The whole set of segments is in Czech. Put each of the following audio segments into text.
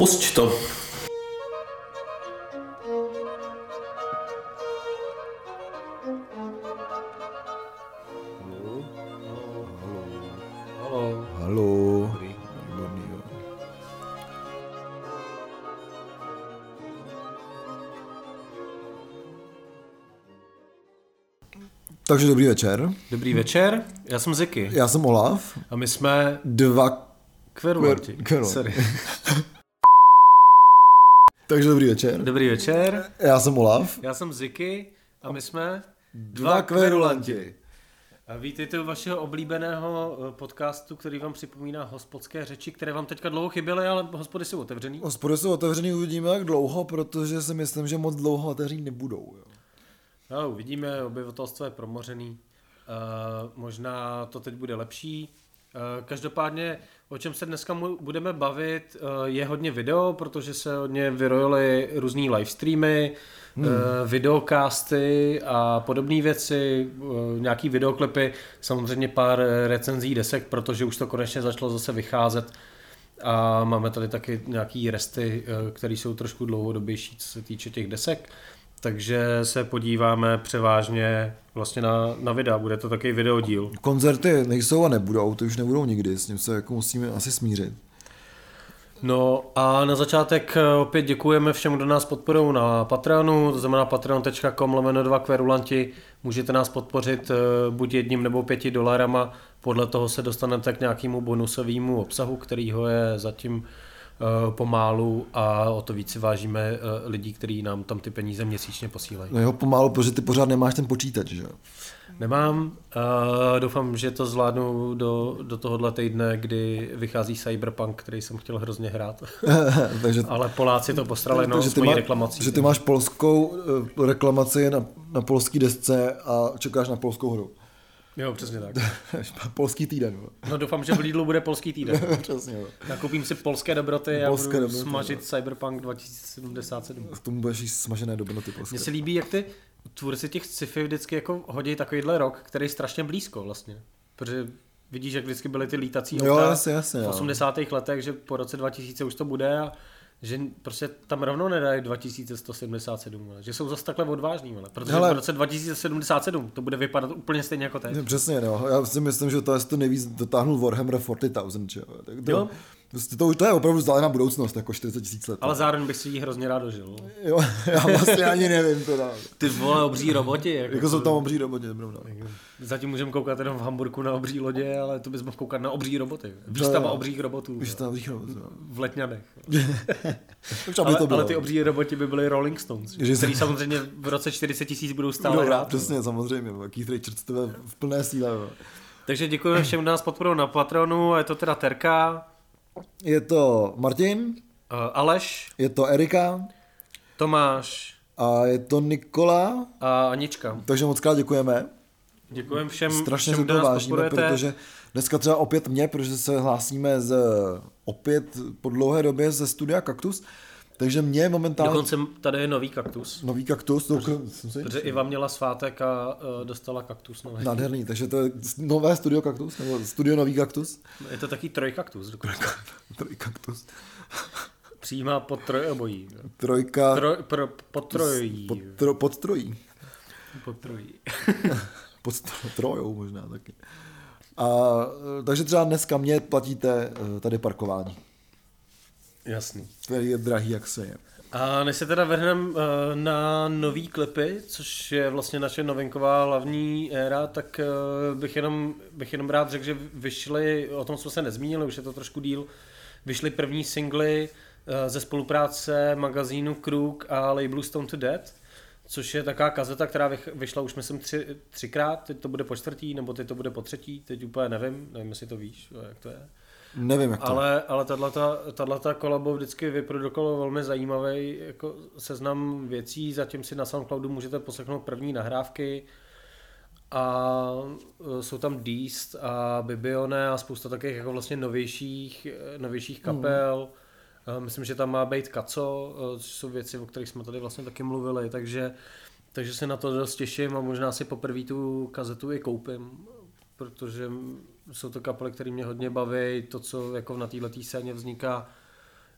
Pusť to. Takže dobrý večer. Dobrý večer, já jsem Ziky Já jsem Olaf. a my jsme Dva... Kverulanti. Kver- kverulanti. Sorry. Takže dobrý večer. Dobrý večer, Já jsem Olaf. já jsem Ziky a my jsme Dva kverulanti. A vítejte u vašeho oblíbeného eh, podcastu, který vám připomíná hospodské řeči, které vám teďka dlouho chyběly, ale hospody jsou otevřený. Hospody jsou otevřený, uvidíme jak dlouho, protože si myslím, že moc dlouho otevřený nebudou. Jo. No, uvidíme, obyvatelstvo je promořený. Uh, možná to teď bude lepší. Uh, každopádně, o čem se dneska budeme bavit, uh, je hodně video, protože se hodně vyrojily různý livestreamy, hmm. uh, videocasty a podobné věci, nějaký videoklipy, samozřejmě pár recenzí desek, protože už to konečně začalo zase vycházet. A máme tady taky nějaký resty, eh, které jsou trošku dlouhodobější, co se týče těch desek. Takže se podíváme převážně vlastně na, na videa. Bude to taky videodíl. Koncerty nejsou a nebudou, to už nebudou nikdy, s tím se jako musíme asi smířit. No a na začátek eh, opět děkujeme všem, kdo nás podporují na Patreonu, to znamená patreon.com lomeno 2 kverulanti. Můžete nás podpořit eh, buď jedním nebo pěti dolarama, podle toho se dostanete k nějakému bonusovému obsahu, kterýho je zatím pomálu a o to víc si vážíme eh, lidí, kteří nám tam ty peníze měsíčně posílají. No jo, pomalu, protože ty pořád nemáš ten počítač, že jo. Nemám, uh, doufám, že to zvládnu do, do tohohle týdne, kdy vychází Cyberpunk, který jsem chtěl hrozně hrát. takže, Ale Poláci to postrali no, takže s ty, mojí má, reklamací. že ty máš polskou eh, reklamaci na, na polský desce a čekáš na polskou hru. Jo, přesně tak. Polský týden. jo. No doufám, že v Lidlu bude polský týden. Přesně. jo. Nakoupím si polské dobroty a Polské budu dobroty, smažit Cyberpunk 2077. K tomu budeš jíst smažené dobroty polské. Mně se líbí, jak ty tvůrci těch sci-fi vždycky jako hodí takovýhle rok, který je strašně blízko vlastně. Protože vidíš, jak vždycky byly ty lítací Jo, auta jasně, jasně, v jo. 80. letech, že po roce 2000 už to bude a že prostě tam rovnou nedají 2177, ale že jsou zase takhle odvážní, ale protože Hele. v roce 2077 to bude vypadat úplně stejně jako teď. Ne, Přesně, no. Já si myslím, že to je to nejvíc dotáhnul Warhammer 40,000, že jo. Tak to, Jo. Prostě to, to je opravdu vzdálená budoucnost, jako 40 tisíc let. Ale zároveň bych si ji hrozně rád dožil. Jo, já vlastně ani nevím teda. Ty vole obří roboti. Jako, Jako jsou tam obří roboti, pravda. Zatím můžeme koukat jenom v Hamburku na obří lodě, ale to bys mohl koukat na obří roboty. Výstava jo. obřích robotů Už tam obří roboti, jo. v Letňanech. Ale, to bylo. ale ty obří roboti by byly Rolling Stones, Že který samozřejmě v roce 40 tisíc budou stále No, hrát. přesně, samozřejmě, no. Keith Richards tebe v plné síle. Jo. Takže děkujeme všem, kdo nás podporují na Patronu, je to teda Terka, Je to Martin, eh, Aleš, je to Erika Tomáš. a je to Nikola, a Anička. takže moc krát děkujeme. Děkujeme všem, Strašně všem se to vážíme, protože dneska třeba opět mě, protože se hlásíme z opět po dlouhé době ze studia Kaktus, takže mě momentálně Dokonce tady je nový kaktus. nový kaktus, to Protože Iva měla svátek a uh, dostala kaktus nový. nádherný, takže to je nové studio kaktus, nebo studio nový kaktus, Je to taky trojkaktus. dokonce. troj kaktus, Přijímá pod trojobojí. trojka Troj, pro, pod trojí. pod, tro, pod trojí, Pod trojí. pod trojou možná taky. A, e, takže třeba dneska mě platíte e, tady parkování, Jasný. který je drahý, jak se je. A než se teda vrhneme na nový klipy, což je vlastně naše novinková hlavní éra, tak eh, bych jenom, bych jenom rád řekl, že vyšly, o tom jsme se nezmínili, už je to trošku díl, vyšly první singly eh, ze spolupráce magazínu Kruk a labelu Stone to Dead, což je taková kazeta, která vyšla už myslím tři, třikrát, teď to bude po čtvrtý, nebo teď to bude po třetí, teď úplně nevím, nevím, jestli to víš, jak to je. Nevím, jak to. Ale, ale tato kolabo vždycky vyprodukovalo velmi zajímavý jako seznam věcí, zatím si na Soundcloudu můžete poslechnout první nahrávky a e, jsou tam Deast a Bibione a spousta takových jako vlastně novějších, e, novějších kapel. Mm. Myslím, že tam má být Kaco, což jsou věci, o kterých jsme tady vlastně taky mluvili, takže, takže se na to dost těším a možná si poprvé tu kazetu i koupím, protože jsou to kapely, které mě hodně baví, to, co jako na této scéně vzniká,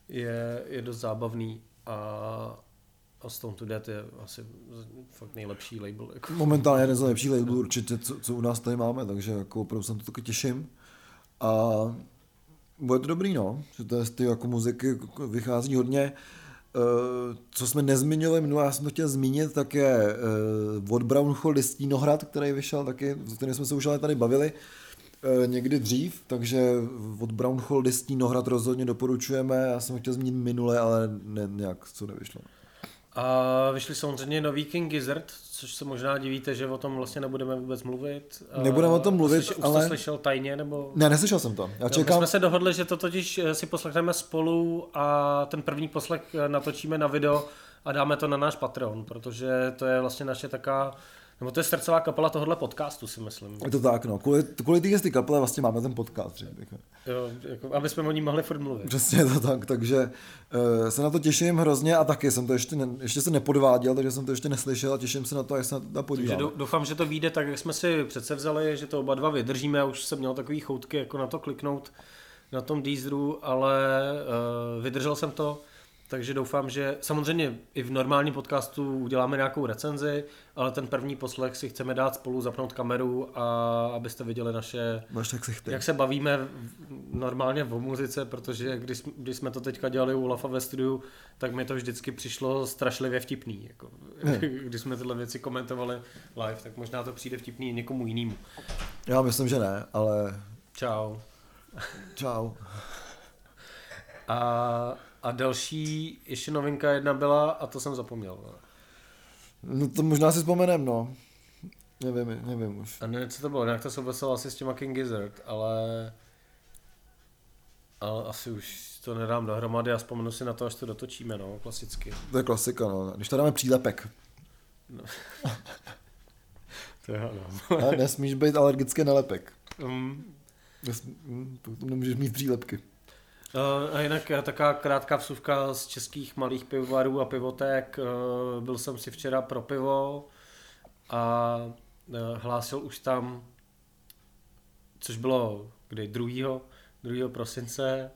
je, je dost zábavný a, a Stone to Death je asi fakt nejlepší label. Jako. Momentálně jeden z nejlepších labelů určitě, co, co, u nás tady máme, takže jako opravdu jsem to taky těším. A bude to dobrý, no, že to je z ty jako muziky vychází hodně. Uh, co jsme nezmínili minule, já jsem to chtěl zmínit, tak je uh, od Brownhole Listínohrad, který vyšel taky, o kterém jsme se už ale tady bavili uh, někdy dřív, takže od Brownhole Listínohrad rozhodně doporučujeme, já jsem chtěl zmínit minule, ale ne, nějak co nevyšlo. A vyšli samozřejmě nový King Gizzard, což se možná divíte, že o tom vlastně nebudeme vůbec mluvit. Nebudeme o tom mluvit, Slyš, ale... Už to slyšel tajně, nebo... Ne, neslyšel jsem to. Já čekám... čekám... My jsme se dohodli, že to totiž eh, si poslechneme spolu a ten první poslech eh, natočíme na video a dáme to na náš Patreon, protože to je vlastně naše taká nebo to je srdcová kapela tohohle podcastu, si myslím. Je to tak, no. Kvůli, kvůli té kapele vlastně máme ten podcast, že? Jo, jako, aby jsme o ní mohli furt mluvit. Přesně to tak, takže uh, se na to těším hrozně a taky jsem to ještě, ne, ještě se nepodváděl, takže jsem to ještě neslyšel a těším se na to, jak se na to podívám. Takže doufám, že to vyjde tak, jak jsme si přece vzali, že to oba dva vydržíme. Já už jsem měl takový choutky jako na to kliknout na tom Deezeru, ale uh, vydržel jsem to takže doufám, že samozřejmě i v normálním podcastu uděláme nějakou recenzi, ale ten první poslech si chceme dát spolu, zapnout kameru a abyste viděli naše, jak, se jak se bavíme normálně o muzice, protože když, když jsme to teďka dělali u Lafa ve studiu, tak mi to vždycky přišlo strašlivě vtipný. Jako, když jsme tyhle věci komentovali live, tak možná to přijde vtipný někomu jinému. Já myslím, že ne, ale... Čau. Čau. A a další ještě novinka jedna byla, a to jsem zapomněl. No, no to možná si vzpomenem, no. Nevím, nevím už. A nevím, co to bylo, nějak to souviselo asi s těma King Gizzard, ale... Ale asi už to nedám dohromady a vzpomenu si na to, až to dotočíme, no, klasicky. To je klasika, no. Když to dáme přílepek. No. to je no. a nesmíš být alergický na lepek. Mm. Nesmí, mm, nemůžeš mít přílepky. Uh, a jinak eh, taková krátká vsuvka z českých malých pivovarů a pivotek. Uh, byl jsem si včera pro pivo a hlásil už tam, což bylo kdy 2. 2. prosince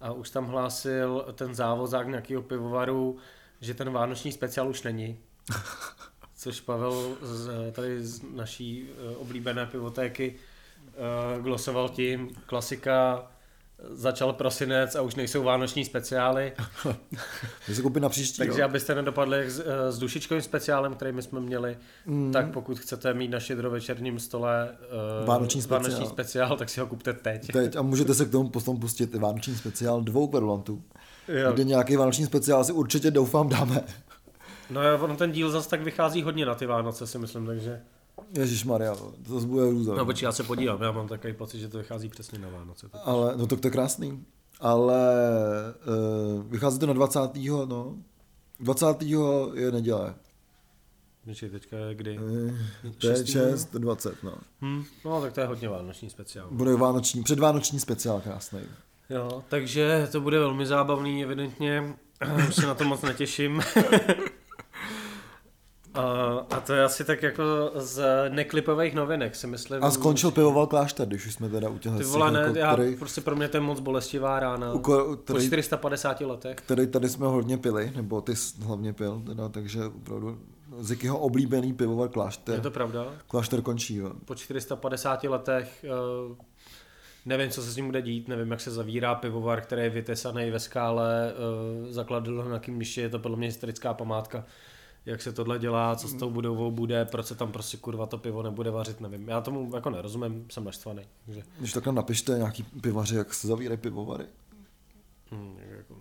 a už tam hlásil ten závozák nějakého pivovaru, že ten vánoční speciál už není. Což Pavel z, tady z naší oblíbené pivotéky glosoval tím, klasika začal prosinec a už nejsou vánoční speciály. se koupit na příští Takže abyste nedopadli s, eh, s dušičkovým speciálem, který my jsme měli, mm. tak pokud chcete mít na šedrovečerním stole uh, vánoční, speciál. vánoční speciál, tak si ho kupte teď. Teď a můžete se k tomu potom pustit vánoční speciál dvou kverulantů. Kde nějaký vánoční speciál si určitě doufám dáme. No jo, ten díl zase tak vychází hodně na ty Vánoce si myslím, takže... Ježíš Maria, to bude různé. No počkej, já se podívám, já mám takový pocit, že to vychází přesně na Vánoce. Ale, no tak to je krásný. Ale uh, vychází to na 20. no. 20. je neděle. Počkej, teďka je kdy? Uh, to je 6, 20, no. Hmm, no tak to je hodně vánoční speciál. Bude vánoční, předvánoční speciál krásný. Jo, takže to bude velmi zábavný, evidentně. Už se na to moc netěším. A, a to je asi tak jako z neklipových novinek, si myslím. A skončil pivoval klášter, když už jsme teda u těch Ty vole, ne, jako, já, který, prostě pro mě to je moc bolestivá rána. U, který, po 450 letech. Který tady jsme hodně pili, nebo ty hlavně pil, teda, takže opravdu Zikyho oblíbený pivovar klášter. Je to pravda? Klášter končí, jo. Po 450 letech uh, nevím, co se s ním bude dít, nevím, jak se zavírá pivovar, který je vytesaný ve skále, uh, zakladl ho na nějakým je to podle mě historická památka jak se tohle dělá, co s tou budovou bude, proč se tam prostě kurva to pivo nebude vařit, nevím. Já tomu jako nerozumím, jsem naštvaný. Takže... Když takhle napište nějaký pivaři, jak se zavírají pivovary. Hmm, jako,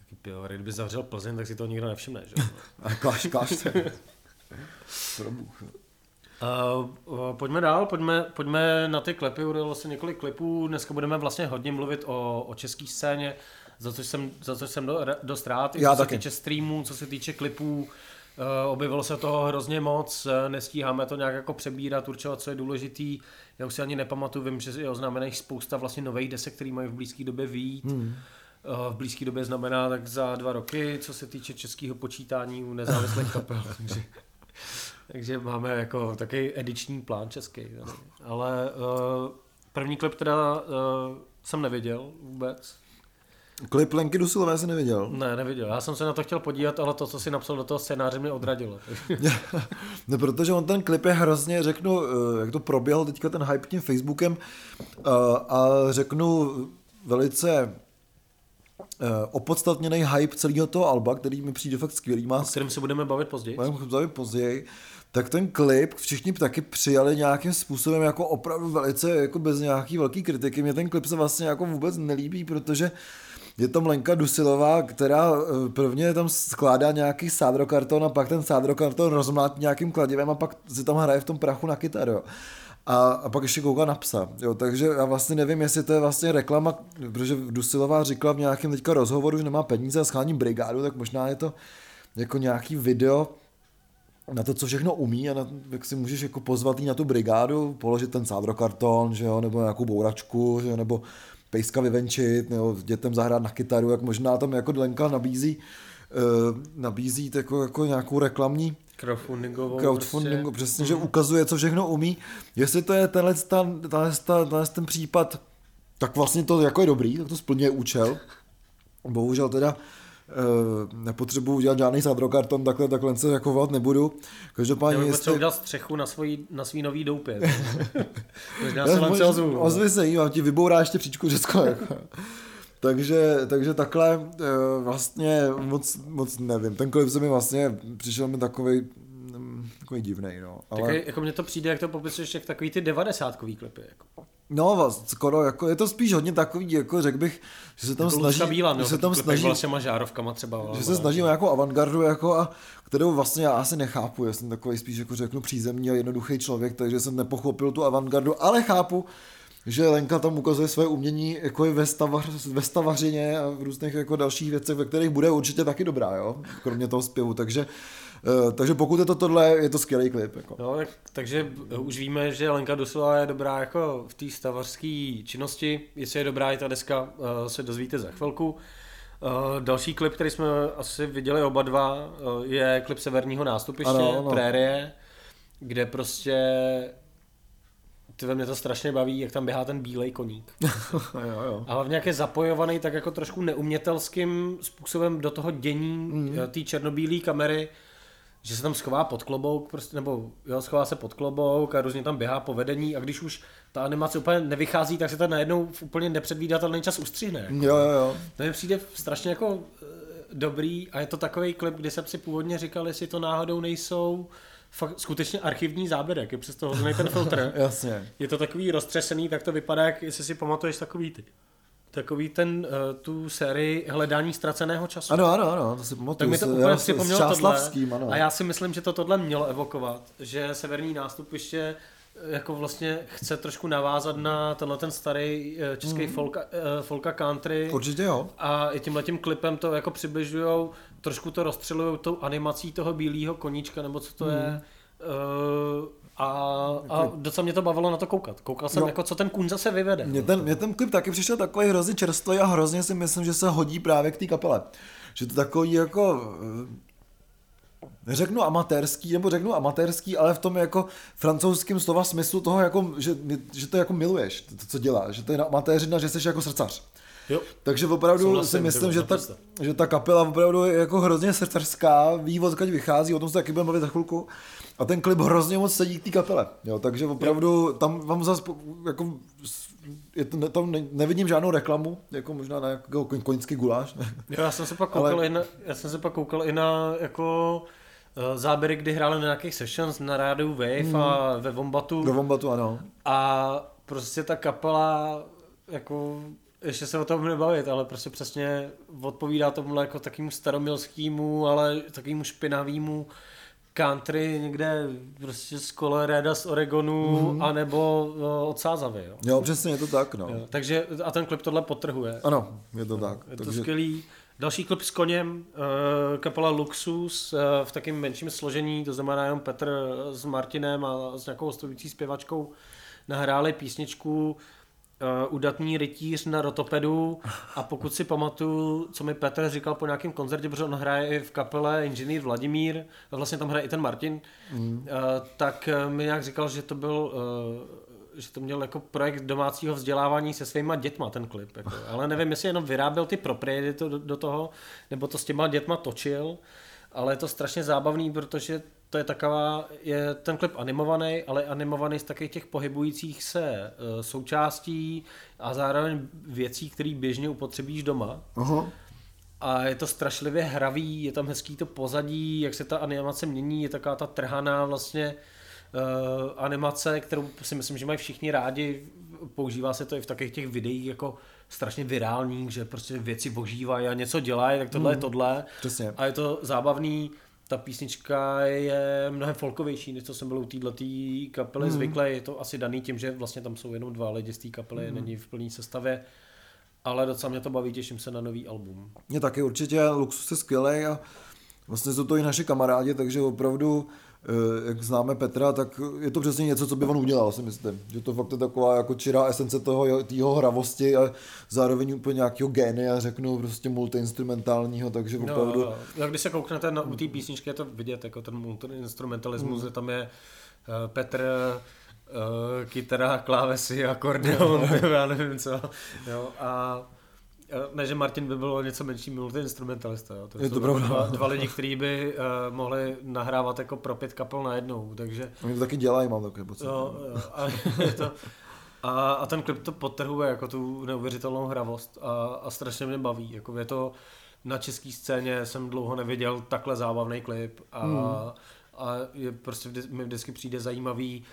jaký pivovary, kdyby zavřel Plzeň, tak si to nikdo nevšimne, že? A kláš, kláš se. Uh, pojďme dál, pojďme, pojďme na ty klipy, udělalo se několik klipů, dneska budeme vlastně hodně mluvit o, o české scéně, za což jsem, za což jsem do, dost rád, I Já co taky. se týče streamů, co se týče klipů, uh, objevilo se toho hrozně moc, uh, nestíháme to nějak jako přebírat, určovat, co je důležitý, já už si ani nepamatuju, vím, že je oznámených spousta vlastně nových desek, které mají v blízké době výjít. Hmm. Uh, v blízké době znamená tak za dva roky, co se týče českého počítání u nezávislých kapel. takže, takže máme jako takový ediční plán český. Ale uh, první klip teda uh, jsem neviděl vůbec. Klip Lenky Dusilové jsem neviděl. Ne, neviděl. Já jsem se na to chtěl podívat, ale to, co si napsal do toho scénáře, mě odradilo. no, protože on ten klip je hrozně, řeknu, eh, jak to proběhl teďka ten hype tím Facebookem eh, a řeknu velice Eh, opodstatněný hype celého toho alba, který mi přijde fakt skvělý. Má, o kterém se budeme bavit později. Budeme bavit později. Tak ten klip všichni taky přijali nějakým způsobem jako opravdu velice jako bez nějaký velký kritiky. Mně ten klip se vlastně jako vůbec nelíbí, protože je tam Lenka Dusilová, která eh, prvně tam skládá nějaký sádrokarton a pak ten sádrokarton rozmlátí nějakým kladivem a pak si tam hraje v tom prachu na kytaru a, a pak ještě kouká na psa. Jo, takže já vlastně nevím, jestli to je vlastně reklama, protože Dusilová říkala v nějakém teďka rozhovoru, že nemá peníze a schání brigádu, tak možná je to jako nějaký video na to, co všechno umí a na, jak si můžeš jako pozvat na tu brigádu, položit ten sádrokarton, že jo, nebo nějakou bouračku, že jo, nebo pejska vyvenčit, nebo dětem zahrát na kytaru, jak možná tam jako Lenka nabízí, uh, nabízí jako, jako nějakou reklamní Crowdfundingovou. Crowdfundingu, prostě. přesně, že ukazuje, co všechno umí. Jestli to je tenhle, tenhle, tenhle, tenhle ten případ, tak vlastně to jako je dobrý, tak to splňuje účel. Bohužel teda e, nepotřebuji udělat žádný sádrokarton, takhle, takhle se jako volat nebudu. Každopádně Já jestli... udělat střechu na, svůj, na svý nový doupě. Možná se vám ozvu. Ozvi se jí, ti vybourá ještě příčku Řecko. Jako. takže, takže takhle e, vlastně moc, moc nevím. Ten klip se mi vlastně přišel mi takový takový divný, no. Ale... Tak jako mně to přijde, jak to popisuješ, jak takový ty devadesátkový klipy. Jako. No, skoro, jako, je to spíš hodně takový, jako řekl bych, že se tam jako snaží, Bíla, že se tam snaží, žárovkama třeba. Že se snaží jako avantgardu, jako a kterou vlastně já asi nechápu, já jsem takový spíš jako řeknu přízemní a jednoduchý člověk, takže jsem nepochopil tu avantgardu, ale chápu, že Lenka tam ukazuje své umění jako je ve, stavař, ve stavařině a v různých jako dalších věcech, ve kterých bude určitě taky dobrá, jo? kromě toho zpěvu, takže takže pokud je to tohle, je to skvělý klip. Jako. No, tak, takže už víme, že Lenka Dusová je dobrá jako v té stavařské činnosti. Jestli je dobrá i ta deska, uh, se dozvíte za chvilku. Uh, další klip, který jsme asi viděli oba dva, uh, je klip Severního nástupiště, ano, ano. Prérie, kde prostě ty mě to strašně baví, jak tam běhá ten bílej koník. jo, jo. A hlavně jak je zapojovaný tak jako trošku neumětelským způsobem do toho dění mm. té černobílé kamery, že se tam schová pod klobouk, prostě, nebo jo, schová se pod klobouk a různě tam běhá po vedení a když už ta animace úplně nevychází, tak se to najednou v úplně nepředvídatelný čas ustřihne. Jako. Jo, jo, jo. To mi přijde strašně jako eh, dobrý a je to takový klip, kdy jsem si původně říkal, jestli to náhodou nejsou fakt skutečně archivní záběr, jak je přes to hozený ten filtr. Jasně. Je to takový roztřesený, tak to vypadá, jak jestli si pamatuješ takový ty. Takový ten, uh, tu sérii hledání ztraceného času. Ano, ano, ano, to si pamatuju. Tak mi to úplně připomnělo tohle. Ano. A já si myslím, že to tohle mělo evokovat, že severní nástupiště eh, jako vlastně chce trošku navázat na tenhle ten starý eh, český mm. folka, folka country. Určitě jo. A i tímhletím klipem to jako přibližujou trošku to rozstřelují tou animací toho bílého koníčka, nebo co to hmm. je. Uh, a, a docela mě to bavilo na to koukat. Koukal jsem, no. jako, co ten kůň zase vyvede. Mě ten, mě ten klip taky přišel takový hrozně čerstvý a hrozně si myslím, že se hodí právě k té kapele. Že to takový jako eh, neřeknu amatérský, nebo řeknu amatérský, ale v tom jako francouzském slova smyslu toho, jako, že, že to jako miluješ, to, co děláš, že to je amatéřina, že jsi jako srdcař. Jo. Takže opravdu Souhlasím, si myslím, že ta, že ta kapela opravdu je jako hrozně srdcařská, ví, odkud vychází, o tom se taky budeme bavit za chvilku. A ten klip hrozně moc sedí k té kapele. Jo, takže opravdu tam vám zase jako je to, tam ne, nevidím žádnou reklamu, jako možná na jako koňský guláš. Jo, já jsem se pak koukal, Ale... i na, já jsem se pak koukal i na jako uh, záběry, kdy hráli na nějakých sessions na rádiu Wave hmm. a ve Vombatu. Ve Vombatu, ano. A prostě ta kapela jako ještě se o tom nebavit, ale prostě přesně odpovídá tomu jako takovému staromilskému, ale takovému špinavému country někde prostě z Colorado, z Oregonu, mm-hmm. anebo uh, od Sázavy. Jo. jo, přesně, je to tak, no. Jo, takže a ten klip tohle potrhuje. Ano, je to tak. Je takže... to skvělý. Další klip s koněm, uh, kapela Luxus uh, v takém menším složení, to znamená jenom Petr s Martinem a s nějakou hostující zpěvačkou nahráli písničku uh, udatný rytíř na rotopedu a pokud si pamatuju, co mi Petr říkal po nějakém koncertě, protože on hraje i v kapele inženýr Vladimír, a vlastně tam hraje i ten Martin, mm. uh, tak mi nějak říkal, že to byl uh, že to měl jako projekt domácího vzdělávání se svýma dětma, ten klip. Jako. Ale nevím, jestli jenom vyráběl ty propriety do, do toho, nebo to s těma dětma točil, ale je to strašně zábavný, protože to je taková, je ten klip animovaný, ale animovaný z takových těch pohybujících se uh, součástí a zároveň věcí, které běžně upotřebíš doma. Aha. A je to strašlivě hravý, je tam hezký to pozadí, jak se ta animace mění, je taková ta trhaná vlastně uh, animace, kterou si myslím, že mají všichni rádi. Používá se to i v takových těch videích jako strašně virálních, že prostě věci ožívají a něco dělají, tak tohle mm. je tohle. Přesně. A je to zábavný. Ta písnička je mnohem folkovější, než to jsem byl u této kapely mm. zvyklý. Je to asi daný tím, že vlastně tam jsou jenom dva lidi z té kapely, mm. není v plné sestavě. Ale docela mě to baví, těším se na nový album. Mě taky určitě, Luxus je skvělý a vlastně jsou to i naši kamarádi, takže opravdu jak známe Petra, tak je to přesně něco, co by on udělal, si myslím. Že to fakt je taková jako čirá esence toho, jeho hravosti a zároveň úplně nějakého génia, řeknu, prostě multiinstrumentálního, takže no, opravdu... No, no. Když se kouknete na, u té písničky, je to vidět, jako ten multiinstrumentalismus, mm. tam je uh, Petr uh, kytara, klávesy, akordeon, já nevím co. Jo, a ne, že Martin by byl něco menší multi-instrumentalista. Jo. To je to pravda. Dva, dva lidi, kteří by uh, mohli nahrávat jako pro pět kapel najednou, takže... Oni to taky dělají, mám takový pocit. Jo, jo, a, to, a, a, ten klip to potrhuje jako tu neuvěřitelnou hravost a, a strašně mě baví. Jako je to na české scéně jsem dlouho neviděl takhle zábavný klip a, hmm. a je prostě vždy, mi vždycky přijde zajímavý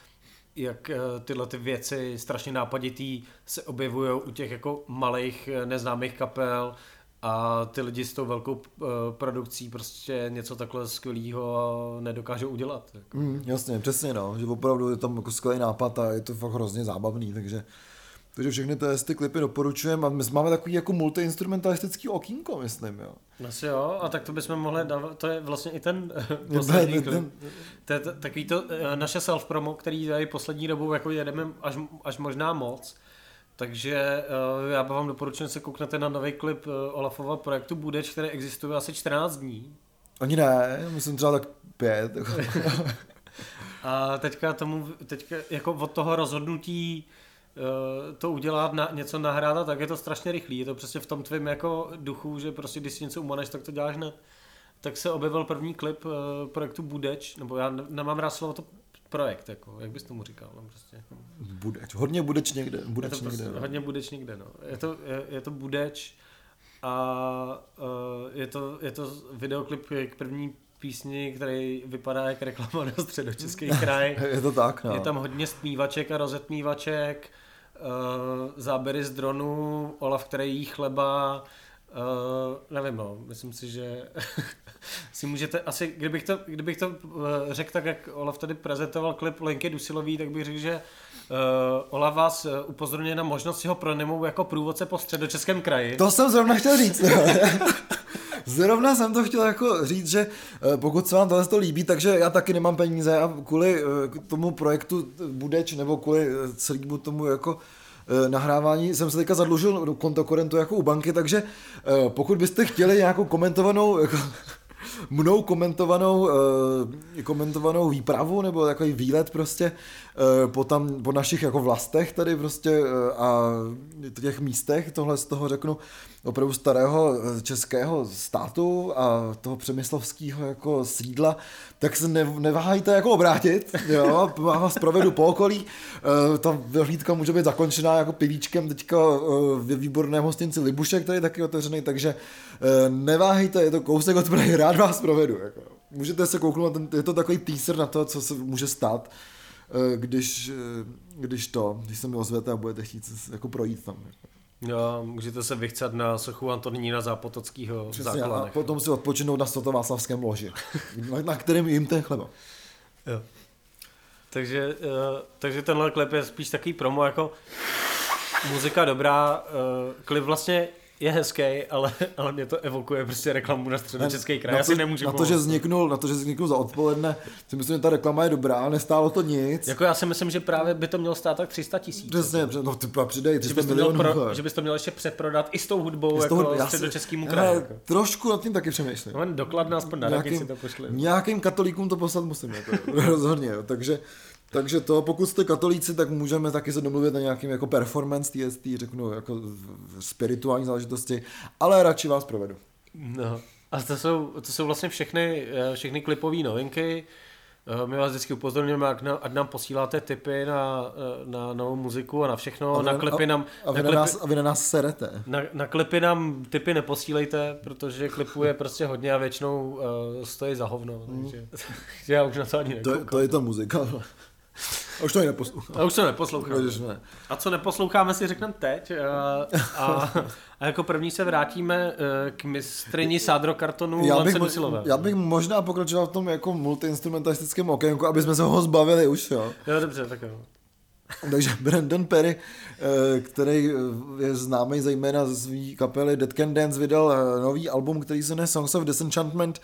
jak eh, tyhle ty věci strašně nápaditý se objevují u těch jako malých eh, neznámých kapel a ty lidi s tou velkou uh, produkcí prostě něco takhle skvělého nedokážou udělat. Jako. Mm, jasně, přesně no, že opravdu je tam jako skvělý nápad a je to fakt hrozně zábavný, takže takže všechny ty, ty klipy doporučujeme a my máme takový jako multiinstrumentalistický okýnko, myslím, jo. Asi jo, a tak to bychom mohli dávat, to je vlastně i ten poslední klip. To je takový to eh, naše self-promo, který tady poslední dobou jako jedeme až, až možná moc. Takže uh, já vám doporučuji, se kouknete na nový klip Olafova projektu Budeč, který existuje asi 14 dní. Ani ne, myslím třeba tak pět. a teďka tomu, teďka jako od toho rozhodnutí Eh, to udělat, na, něco nahrát, tak je to strašně rychlý. Je to přesně v tom tvém jako duchu, že prostě když si něco umaneš, tak to děláš hned. Tak se objevil první klip uh, projektu Budeč, nebo já nemám rád slovo to projekt, jako, jak bys tomu říkal? No, prostě, jako. Budeč, hodně Budeč někde. Budeč je to někde prostě, no. Hodně Budeč někde, no. Je to, je, je to Budeč a uh, je, to, je to videoklip k první písni, který vypadá jak reklama na středočeský kraj. je to tak, no. Je tam hodně zpívaček a rozetmívaček uh, záběry z dronu, Olaf, který jí chleba, uh, nevím, no, myslím si, že si můžete, asi, kdybych to, kdybych to uh, řekl tak, jak Olaf tady prezentoval klip Lenky Dusilový, tak bych řekl, že uh, Olaf vás upozorňuje na možnost si ho pronajmout jako průvodce po středočeském kraji. To jsem zrovna chtěl říct. Zrovna jsem to chtěl jako říct, že pokud se vám tohle to líbí, takže já taky nemám peníze a kvůli tomu projektu Budeč nebo kvůli celému tomu jako nahrávání jsem se teďka zadlužil do kontokorentu jako u banky, takže pokud byste chtěli nějakou komentovanou jako, mnou komentovanou, komentovanou výpravu nebo takový výlet prostě po, tam, po našich jako vlastech tady prostě a těch místech, tohle z toho řeknu, opravdu starého eh, českého státu a toho přemyslovského jako sídla, tak se ne, neváhejte jako obrátit, jo, vás provedu po okolí, e, ta vyhlídka může být zakončená jako pivíčkem teďka e, ve výborném hostinci Libušek, který je taky otevřený, takže e, neváhejte, je to kousek od Prahy, rád vás provedu. Jako. Můžete se kouknout, je to takový teaser na to, co se může stát, když, když to, když se mi ozvete a budete chtít jako projít tam. Jako. Jo, můžete se vychcat na sochu Antonína Zápotockého v základech. A potom si odpočinout na Václavském loži, na kterém jim ten chleba. Jo. Takže, uh, takže tenhle klip je spíš takový promo jako muzika dobrá, uh, klip vlastně je hezký, ale, ale mě to evokuje prostě reklamu na středočeský kraj. Na to, Já si nemůžu na to, že vzniknul, na to, že vzniknul za odpoledne, si myslím, že ta reklama je dobrá, nestálo to nic. Jako já si myslím, že právě by to mělo stát tak 300 tisíc. Přesně, jako. no ty přidej 300 že milionů. Pro, že bys to měl ještě přeprodat i s tou hudbou, s tou, jako středočeskýmu kraji. Jako. Trošku nad tím taky přemýšlím. No, dokladně aspoň na nějakým, si to pošli. Nějakým katolíkům to poslat musím, jako, rozhodně, jo. takže Takže to, pokud jste katolíci, tak můžeme taky se domluvit na nějakým jako performance TST, řeknu, jako spirituální záležitosti, ale radši vás provedu. No. A to jsou, to jsou vlastně všechny, eh, všechny klipové novinky. Eh, my vás vždycky upozorňujeme, ať nám posíláte tipy na, eh, na novou muziku a na všechno. A vy, na klipy nám... A, a, vy na, klipy, nás, a vy na nás serete. Na, na klipy nám tipy neposílejte, protože klipů je prostě hodně a většinou uh, stojí za hovno. Mm. Takže, já už na to ani To, to je ta muzika. A už to ani neposlouchám. A už to neposlouchám. ne. A co neposloucháme si řekneme teď. A, a, a jako první se vrátíme eh, k mistrini sádro kartonu já bych, já bych možná pokračoval v tom jako multiinstrumentalistickém okénku, aby jsme se ho zbavili už, jo. Jo, dobře, tak jo. Takže Brandon Perry, eh, který eh, je známý zejména ze své kapely Dead Can Dance, vydal nový album, který se jmenuje Songs of Disenchantment.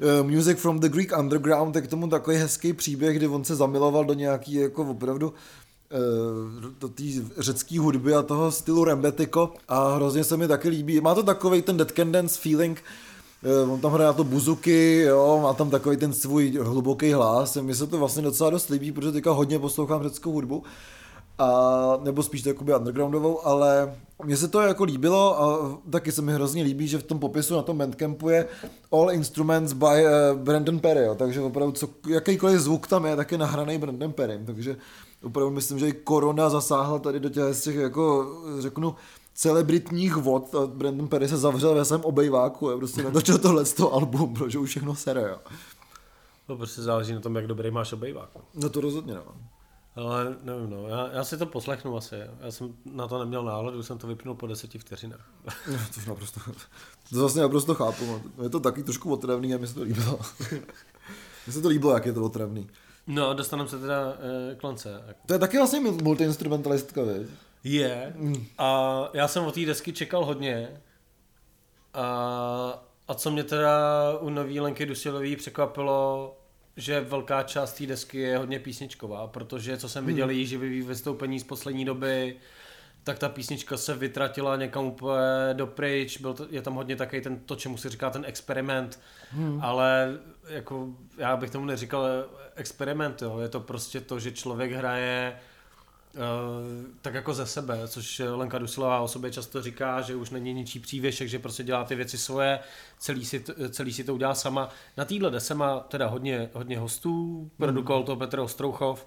Uh, Music from the Greek Underground je k tomu takový hezký příběh, kdy on se zamiloval do nějaký jako opravdu uh, do té řecké hudby a toho stylu rembetiko. A hrozně se mi taky líbí. Má to takový ten Dead Can Dance feeling, uh, on tam hraje na to buzuky, jo, má tam takový ten svůj hluboký hlas, mi se to vlastně docela dost líbí, protože teďka hodně poslouchám řeckou hudbu a, nebo spíš to jakoby undergroundovou, ale mně se to jako líbilo a taky se mi hrozně líbí, že v tom popisu na tom bandcampu je All Instruments by uh, Brandon Perry, jo, takže opravdu co, jakýkoliv zvuk tam je, tak je nahraný Brandon Perry, takže opravdu myslím, že i korona zasáhla tady do těch, těch jako řeknu, celebritních vod a Brandon Perry se zavřel ve svém obejváku a prostě natočil tohle z toho album, protože už všechno sere, jo. To prostě záleží na tom, jak dobrý máš obejvák. No to rozhodně, no. Ale nevím, no, já, já si to poslechnu asi. Já jsem na to neměl náladu, jsem to vypnul po deseti vteřinách. No, to naprosto, to vlastně naprosto chápu. No. Je to taky trošku otravný a mi se to líbilo. Mně se to líbilo, jak je to otravný. No, dostaneme se teda eh, k lance. To je taky vlastně multiinstrumentalistka, věď? Je. Mm. A já jsem od té desky čekal hodně. A, a co mě teda u nový Lenky Dusilový překvapilo, že velká část té desky je hodně písničková, protože co jsem viděl hmm. její živý vystoupení z poslední doby, tak ta písnička se vytratila někam úplně dopryč, byl to, je tam hodně takový ten, to, čemu si říká ten experiment, hmm. ale jako já bych tomu neříkal experiment, jo. je to prostě to, že člověk hraje Uh, tak jako ze sebe, což Lenka Dusilová o sobě často říká, že už není ničí přívěšek, že prostě dělá ty věci svoje, celý si, celý si to udělá sama. Na téhle dese má teda hodně, hodně hostů, produkoval mm. to Petr Ostrouchov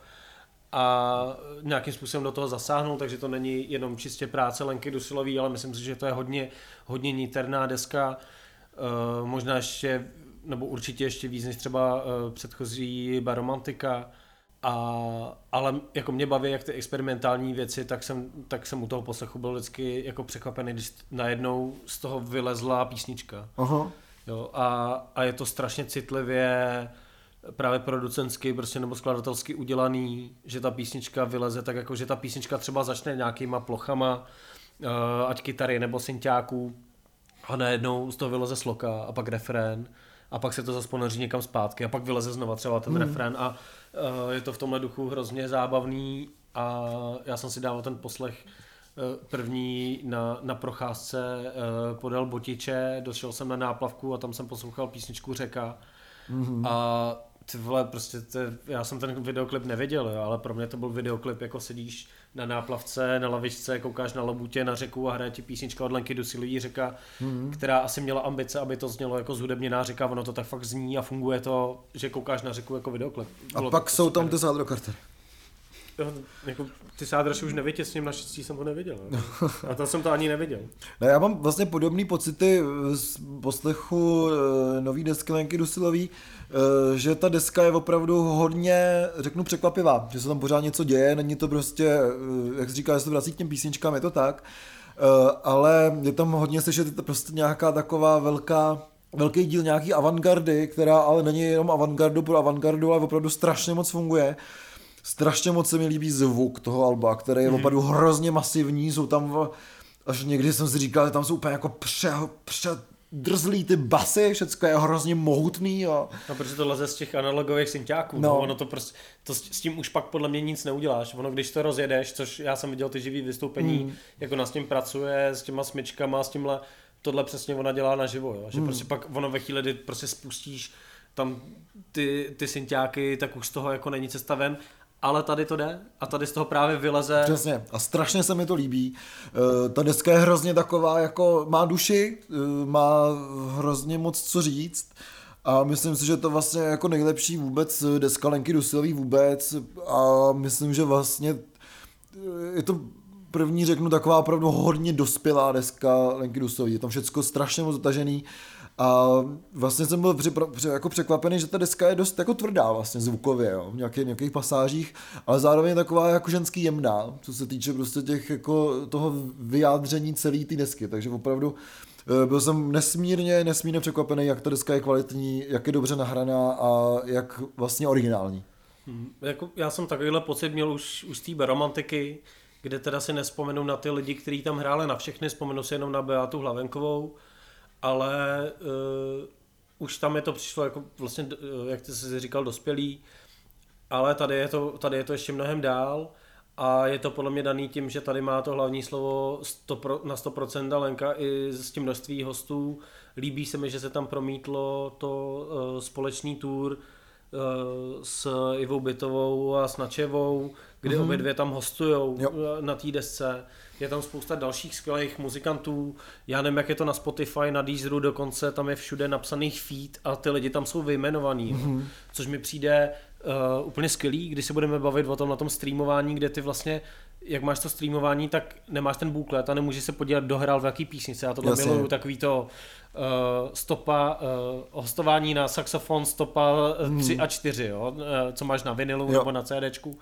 a nějakým způsobem do toho zasáhnul, takže to není jenom čistě práce Lenky Dusilový, ale myslím si, že to je hodně, hodně niterná deska, uh, možná ještě, nebo určitě ještě víc než třeba uh, předchozí Baromantika, a, ale jako mě baví jak ty experimentální věci, tak jsem, tak jsem u toho poslechu byl vždycky jako překvapený, když najednou z toho vylezla písnička. Aha. Jo, a, a je to strašně citlivě právě producentsky prostě nebo skladatelsky udělaný, že ta písnička vyleze tak jako, že ta písnička třeba začne nějakýma plochama, uh, ať kytary nebo synťáků a najednou z toho vyleze sloka a pak refrén a pak se to zase ponoří někam zpátky a pak vyleze znova třeba ten hmm. refrén a uh, je to v tomhle duchu hrozně zábavný a já jsem si dával ten poslech uh, první na, na procházce uh, podél Botiče, došel jsem na náplavku a tam jsem poslouchal písničku Řeka hmm. a ty vole, prostě ty, já jsem ten videoklip neviděl, jo, ale pro mě to byl videoklip, jako sedíš na náplavce, na lavičce, koukáš na lobutě, na řeku a hraje ti písnička od Lenky Dusilí řeka, mm-hmm. která asi měla ambice, aby to znělo jako zhudebněná řeka, ono to tak fakt zní a funguje to, že koukáš na řeku jako videoklip. Bylo a pak jsou tam ty sádrokarty. Jo, jako, ty sádraši už nevytěsním, naštěstí jsem ho neviděl. Ne? A to jsem to ani neviděl. No, já mám vlastně podobné pocity z poslechu e, nový desky Lenky Dusilový, e, že ta deska je opravdu hodně, řeknu, překvapivá, že se tam pořád něco děje, není to prostě, jak se říká, že se vrací k těm písničkám, je to tak, ale je tam hodně slyšet to prostě nějaká taková velká, velký díl nějaký avantgardy, která ale není jenom avantgardu pro avantgardu, ale opravdu strašně moc funguje. Strašně moc se mi líbí zvuk toho alba, který je mm. opravdu hrozně masivní, jsou tam, až někdy jsem si říkal, že tam jsou úplně jako pře, pře drzlý ty basy, všechno je hrozně mohutný. A... No, protože to leze z těch analogových synťáků, no. no. ono to prostě, to s, s, tím už pak podle mě nic neuděláš, ono když to rozjedeš, což já jsem viděl ty živý vystoupení, mm. jako na s tím pracuje, s těma smyčkama, s tímhle, tohle přesně ona dělá naživo, jo? že mm. prostě pak ono ve chvíli, kdy prostě spustíš tam ty, ty synťáky, tak už z toho jako není cesta ven ale tady to jde a tady z toho právě vyleze. Přesně. A strašně se mi to líbí. Uh, ta deska je hrozně taková, jako má duši, uh, má hrozně moc co říct. A myslím si, že to vlastně jako nejlepší vůbec deska Lenky Dusilový vůbec a myslím, že vlastně je to první řeknu taková opravdu hodně dospělá deska Lenky Dusový. Je tam všechno strašně moc zatažený. A vlastně jsem byl připra- při, jako překvapený, že ta deska je dost jako tvrdá vlastně zvukově, jo, v nějakých, nějakých pasážích, ale zároveň taková jako ženský jemná, co se týče prostě těch jako toho vyjádření celé té desky, takže opravdu eh, byl jsem nesmírně, nesmírně překvapený, jak ta deska je kvalitní, jak je dobře nahraná a jak vlastně originální. Hmm, jako já jsem takovýhle pocit měl už, už z té romantiky, kde teda si nespomenu na ty lidi, kteří tam hráli na všechny, vzpomenu si jenom na Beatu Hlavenkovou, ale uh, už tam je to přišlo jako vlastně, uh, jak ty jsi říkal, dospělý, ale tady je to, tady je to ještě mnohem dál a je to podle mě daný tím, že tady má to hlavní slovo 100 na 100% Lenka i s tím množství hostů. Líbí se mi, že se tam promítlo to uh, společný tour uh, s Ivou Bytovou a s Načevou, kdy mm-hmm. obě dvě tam hostujou jo. na té desce. Je tam spousta dalších skvělých muzikantů. Já nevím, jak je to na Spotify, na Deezeru dokonce, tam je všude napsaných feed a ty lidi tam jsou vyjmenovaní. Mm-hmm. Což mi přijde uh, úplně skvělý, když se budeme bavit o tom na tom streamování, kde ty vlastně jak máš to streamování, tak nemáš ten booklet a nemůžeš se podívat, kdo hrál v jaký písnici. Já tohle Jasně. miluju, takový to uh, stopa, uh, hostování na saxofon, stopa uh, 3 a 4, jo? Uh, co máš na vinilu jo. nebo na CDčku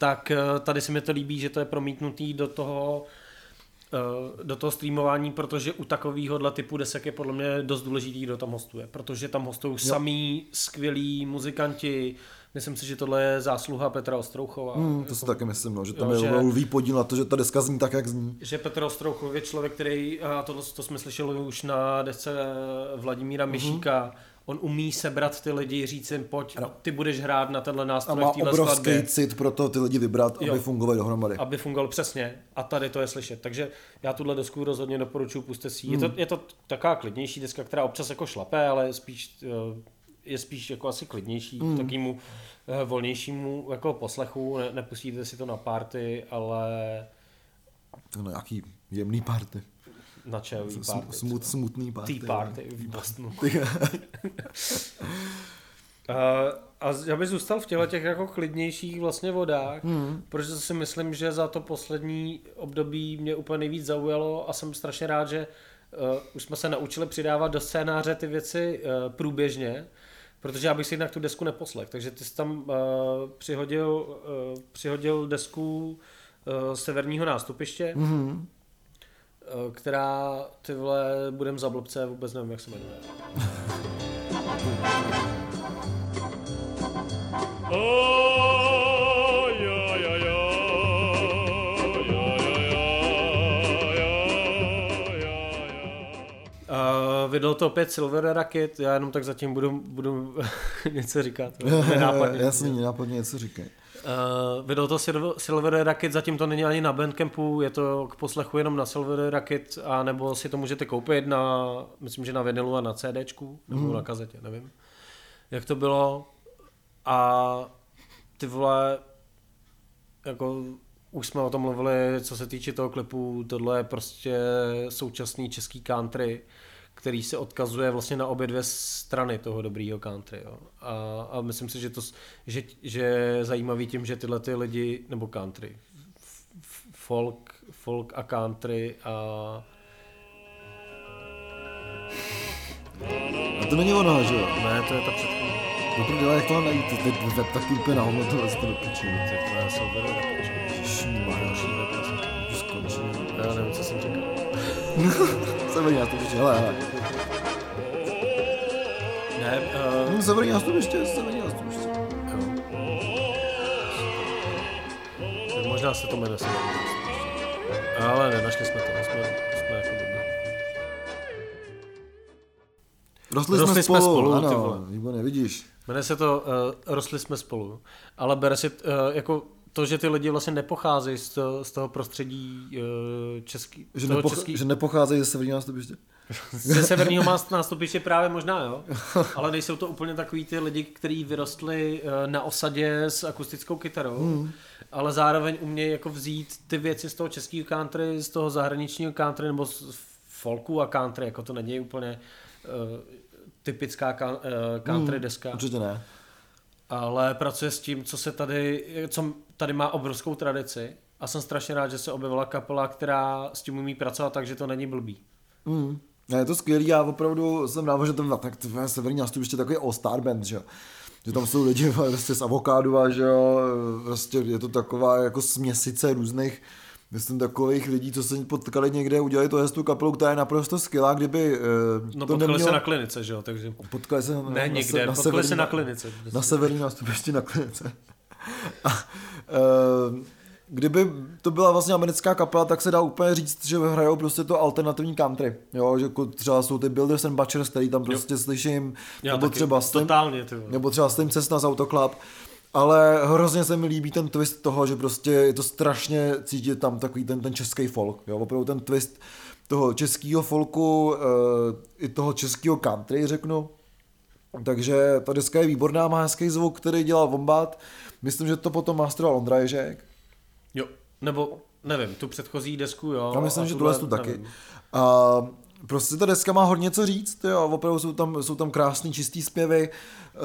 tak eh, tady se mi to líbí, že to je promítnutý do toho eh, do toho streamování, protože u takového typu desek je podle mě dost důležitý, kdo tam hostuje, protože tam hostují samý skvělí muzikanti, Myslím si, že tohle je zásluha Petra Ostrouchova. Hmm, to si taky myslím, no, že tam jo, je lví podíl na to, že ta deska zní tak, jak zní. Že Petr Ostrouchov je člověk, který, a to, to jsme slyšeli už na desce Vladimíra mm-hmm. On umí sebrat ty lidi, říct jim, pojď, ano. ty budeš hrát na tenhle nástroj A má obrovský skladbě. cit pro to ty lidi vybrat, jo. aby fungovali dohromady. Aby fungoval přesně. A tady to je slyšet. Takže já tuhle desku rozhodně doporučuji, puste si. Hmm. Je, to, je to taková klidnější deska, která občas jako šlape, ale spíš eh, je spíš jako asi klidnější, hmm. takýmu eh, volnějšímu jako poslechu, ne, nepustíte si to na party, ale... To nějaký jemný party. Na čajový party. Smut, smutný party. Tea party v Bostonu. A já bych zůstal v těchto těch jako klidnějších vlastně vodách, hmm. protože si myslím, že za to poslední období mě úplně nejvíc zaujalo a jsem strašně rád, že uh, už jsme se naučili přidávat do scénáře ty věci uh, průběžně, protože já bych si jinak tu desku neposlech. Takže ty jsi tam uh, přihodil, uh, přihodil desku uh, severního nástupiště, hmm. Uh, která ty vole budem za blbce, vůbec nevím, jak se jmenuje. Uh, vydal to opět Silver Racket, já jenom tak zatím budu, budu něco říkat. Nenápadně. Jasně, nenápadně něco říkej. Uh, vydal to Silver Racket, zatím to není ani na Bandcampu, je to k poslechu jenom na Silver Racket, a nebo si to můžete koupit na, myslím, že na vinilu a na CDčku, nebo mm. na kazetě, nevím. Jak to bylo, a ty vole, jako už jsme o tom mluvili, co se týče toho klipu, tohle je prostě současný český country, který se odkazuje vlastně na obě dvě strany toho dobrýho country. Jo. A, a myslím si, že, to, že, že je zajímavý tím, že tyhle ty lidi, nebo country, folk, folk a country a a to není ono, že jo? Ne, to je ta předchozí. Do prdele, jak to najít, ty web taky úplně na hovno tohle to do piči. Ty tvoje jsou vedou na piči. Další web, už skončí. Já nevím, co jsem říkal. Severní nástupiště, hele, hele. Ne, uh... Hmm, severní nástupiště, severní nástupiště. Jo. Možná se to jmenuje severní nástupiště. Ale nenašli jsme to, jsme, jsme jako dobrý. Rostli, Rostli jsme spolu, jsme spolu ano, výborně, vidíš. Jmenuje se to uh, Rostli jsme spolu, ale bere si uh, jako to, že ty lidi vlastně nepocházejí z toho, z toho prostředí uh, český, že, toho nepoch- český... že nepocházejí ze severního nástupiště. Ze severního nástupiště právě možná, jo. Ale nejsou to úplně takový ty lidi, kteří vyrostli eh, na osadě s akustickou kytarou, hmm. ale zároveň umějí jako vzít ty věci z toho českého country, z toho zahraničního country nebo z folku a country, jako to není úplně uh, typická country hmm, deska. Určitě ne. Ale pracuje s tím, co se tady, co tady má obrovskou tradici a jsem strašně rád, že se objevila kapela, která s tím umí pracovat tak, že to není blbý. Mm. Je to skvělý, já opravdu jsem rád, že to tak je severní ještě takový all-star band, že že tam jsou lidi prostě z avokádu a že jo, prostě je to taková jako směsice různých Myslím takových lidí, co se potkali někde, udělali to tu kapelu, která je naprosto skvělá, kdyby uh, No to potkali nemělo... se na klinice, že jo, takže... Potkali se na, ne, někde, na, potkali se na klinice. Na severní nástupišti na klinice. A, uh, kdyby to byla vlastně americká kapela, tak se dá úplně říct, že hrajou prostě to alternativní country. Jo, že jako třeba jsou ty Builders and Butchers, který tam prostě jo. slyším, Já nebo třeba Slim, totálně, nebo třeba Slim Cessna z Autoclub. Ale hrozně se mi líbí ten twist toho, že prostě je to strašně cítit tam takový ten, ten český folk. Jo? Opravdu ten twist toho českého folku, e, i toho českého country, řeknu. Takže ta deska je výborná, má hezký zvuk, který dělal Vombat. Myslím, že to potom masteroval Ondra Ježek. Jo, nebo nevím, tu předchozí desku, jo. Já myslím, že tuhle tu taky. A prostě ta deska má hodně co říct, jo, opravdu jsou tam, jsou tam krásný čistý zpěvy, eh,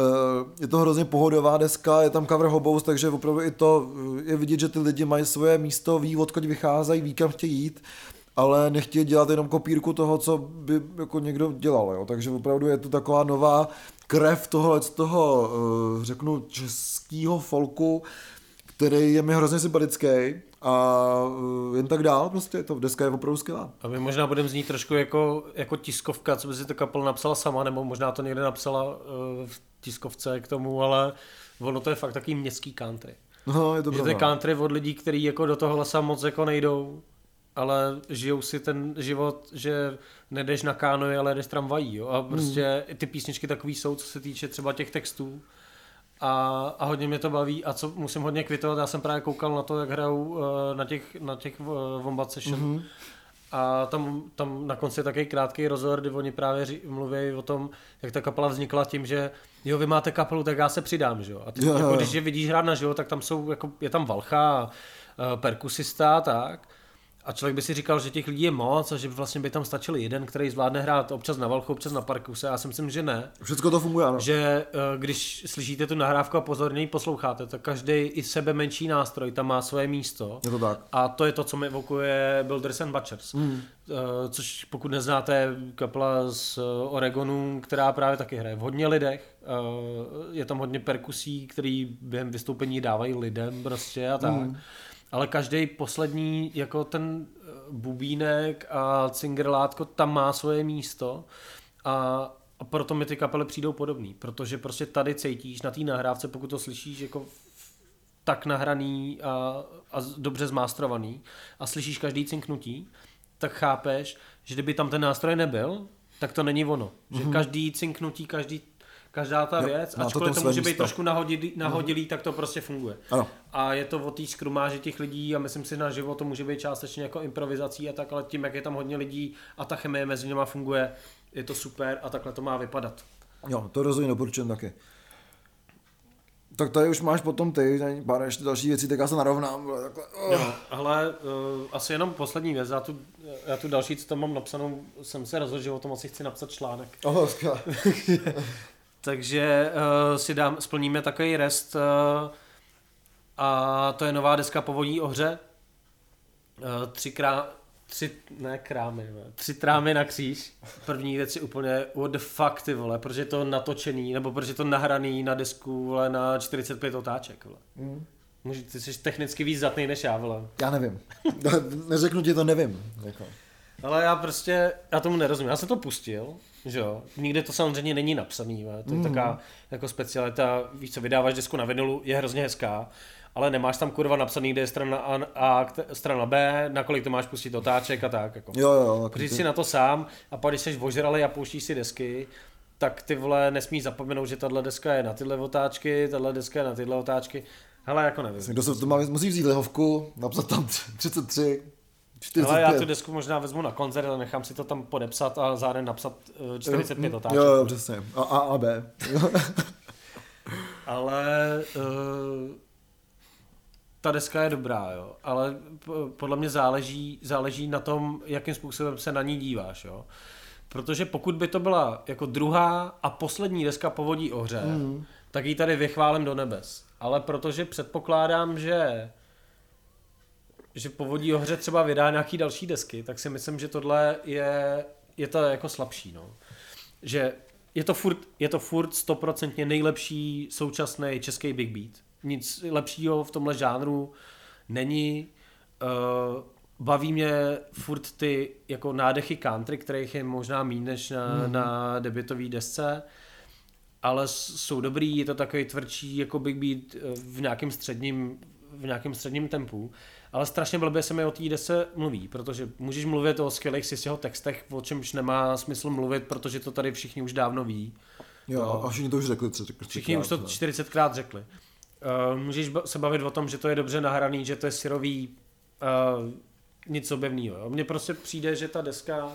je to hrozně pohodová deska, je tam cover hobos, takže opravdu i to je vidět, že ty lidi mají svoje místo, ví, odkud vycházejí, ví, kam chtějí jít, ale nechtějí dělat jenom kopírku toho, co by jako někdo dělal, jo. takže opravdu je to taková nová krev tohle z toho, eh, řeknu, českého folku, který je mi hrozně sympatický a uh, jen tak dál, prostě to deska je opravdu skvělá. A my možná budeme znít trošku jako, jako tiskovka, co by si to kapel napsala sama, nebo možná to někde napsala uh, v tiskovce k tomu, ale ono to je fakt takový městský country. No, je to že to je country od lidí, kteří jako do toho lesa moc jako nejdou, ale žijou si ten život, že nedeš na kánoji, ale jdeš tramvají. Jo? A prostě hmm. ty písničky takový jsou, co se týče třeba těch textů a, a hodně mě to baví a co musím hodně kvitovat, já jsem právě koukal na to, jak hrajou uh, na těch, na těch uh, Wombat Session mm-hmm. a tam, tam na konci je takový krátký rozhovor, kdy oni právě ří, mluví o tom, jak ta kapela vznikla tím, že jo, vy máte kapelu, tak já se přidám, že jo. A ty, jo, jako, když je vidíš hrát na živo, tak tam jsou, jako, je tam Valcha, uh, perkusista tak. A člověk by si říkal, že těch lidí je moc a že by vlastně by tam stačil jeden, který zvládne hrát občas na valchu, občas na parkuse. Já si myslím, že ne. Všechno to funguje, ano. Že eh, když slyšíte tu nahrávku a pozorně posloucháte, tak každý i sebe menší nástroj tam má svoje místo. Je to tak. A to je to, co mi evokuje Builders and Butchers. Mm. Což pokud neznáte, kapela z Oregonu, která právě taky hraje v hodně lidech. Eh, je tam hodně perkusí, který během vystoupení dávají lidem prostě a tak. Mm ale každý poslední, jako ten eh, bubínek a cingerlátko tam má svoje místo a, a proto mi ty kapely přijdou podobný, protože prostě tady cítíš na té nahrávce, pokud to slyšíš jako tak nahraný a, a dobře zmástrovaný a slyšíš každý cinknutí, tak chápeš, že kdyby tam ten nástroj nebyl, tak to není ono. Mm-hmm. Že mhm. každý cinknutí, každý každá ta jo, věc, ačkoliv to, to může být trošku nahodilý, nahodilý mm. tak to prostě funguje. Ano. A je to o té skrumáži těch lidí a myslím si na život to může být částečně jako improvizací a tak, ale tím, jak je tam hodně lidí a ta chemie mezi nimi funguje, je to super a takhle to má vypadat. Jo, to rozhodně doporučujem taky. Tak tady už máš potom ty, pár ještě další věci, tak já se narovnám. Takhle. Oh. Jo, ale uh, asi jenom poslední věc, já tu, já tu další, co tam mám napsanou, jsem se rozhodl, že o tom asi chci napsat článek. Oh, Takže uh, si dám, splníme takový rest uh, a to je nová deska Povodí o hře. Uh, tři, krá, tři, ne krámy, ne, tři trámy na kříž. První věc je úplně what the fuck ty vole, protože je to natočený, nebo protože je to nahraný na desku vole, na 45 otáček. Vole. Mm. Může, ty jsi technicky víc zatný než já, vole. Já nevím. Neřeknu ti to nevím. Jako. Ale já prostě, já tomu nerozumím. Já jsem to pustil, že jo. Nikde to samozřejmě není napsaný, ve. to je mm. taková jako specialita, víš co, vydáváš desku na vinilu, je hrozně hezká, ale nemáš tam kurva napsaný, kde je strana A, a strana B, na kolik to máš pustit otáček a tak. Jako. Jo, jo. Když si na to sám a pak když jsi ožralý a pouštíš si desky, tak ty vole nesmíš zapomenout, že tahle deska je na tyhle otáčky, tahle deska je na tyhle otáčky. Hele, jako nevím. Kdo se to má, musí vzít lehovku, napsat tam 33, Ale já tu desku možná vezmu na koncert a nechám si to tam podepsat a zároveň napsat 45 jo, otáček. Jo, přesně. A A a B. Ale uh, ta deska je dobrá, jo. Ale podle mě záleží, záleží na tom, jakým způsobem se na ní díváš, jo. Protože pokud by to byla jako druhá a poslední deska Povodí ohře, mm. tak ji tady vychválím do nebes. Ale protože předpokládám, že že Povodí ohře třeba vydá nějaký další desky, tak si myslím, že tohle je, je to jako slabší, no. Že je to furt, je to furt stoprocentně nejlepší současný český big beat. Nic lepšího v tomhle žánru není. Uh, baví mě furt ty jako nádechy country, kterých je možná méně než na, mm. na debitové desce, ale jsou dobrý, je to takový tvrdší jako big beat eh, v nějakém středním, v nějakém středním tempu, ale strašně blbě se mi o té desce mluví, protože můžeš mluvit o skvělých si jeho textech, o čemž nemá smysl mluvit, protože to tady všichni už dávno ví. Jo, no. a všichni to už řekli. Co řekli všichni už to 40krát řekli. Uh, můžeš se bavit o tom, že to je dobře nahraný, že to je syrový, uh, nic objevného. Mně prostě přijde, že ta deska uh,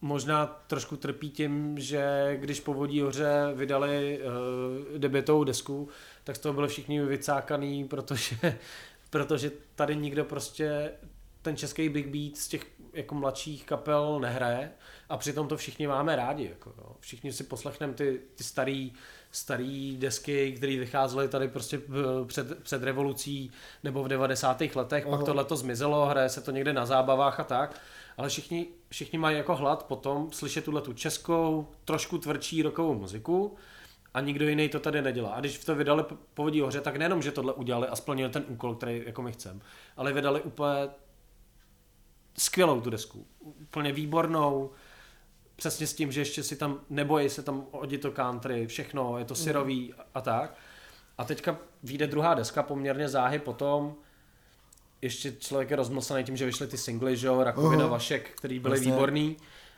možná trošku trpí tím, že když po Vodí hoře vydali uh, debitovou desku, tak z toho byli všichni vycákaný, protože, protože tady nikdo prostě ten český big beat z těch jako mladších kapel nehraje a přitom to všichni máme rádi. Jako, jo. Všichni si poslechneme ty, ty starý, starý desky, které vycházely tady prostě před, před revolucí nebo v 90. letech, Aha. pak tohle to zmizelo, hraje se to někde na zábavách a tak, ale všichni, všichni mají jako hlad potom slyšet tuhle tu českou, trošku tvrdší rokovou muziku a nikdo jiný to tady nedělá. A když v to vydali Povodí hoře, tak nejenom, že tohle udělali a splnili ten úkol, který jako my chceme, ale vydali úplně skvělou tu desku. Úplně výbornou, přesně s tím, že ještě si tam nebojí se tam hodit to country, všechno, je to syrový mm. a tak. A teďka vyjde druhá deska, poměrně záhy potom, ještě člověk je rozmlsaný tím, že vyšly ty singly, že jo, Rakovina, uh-huh. Vašek, který byly Jasně. výborný,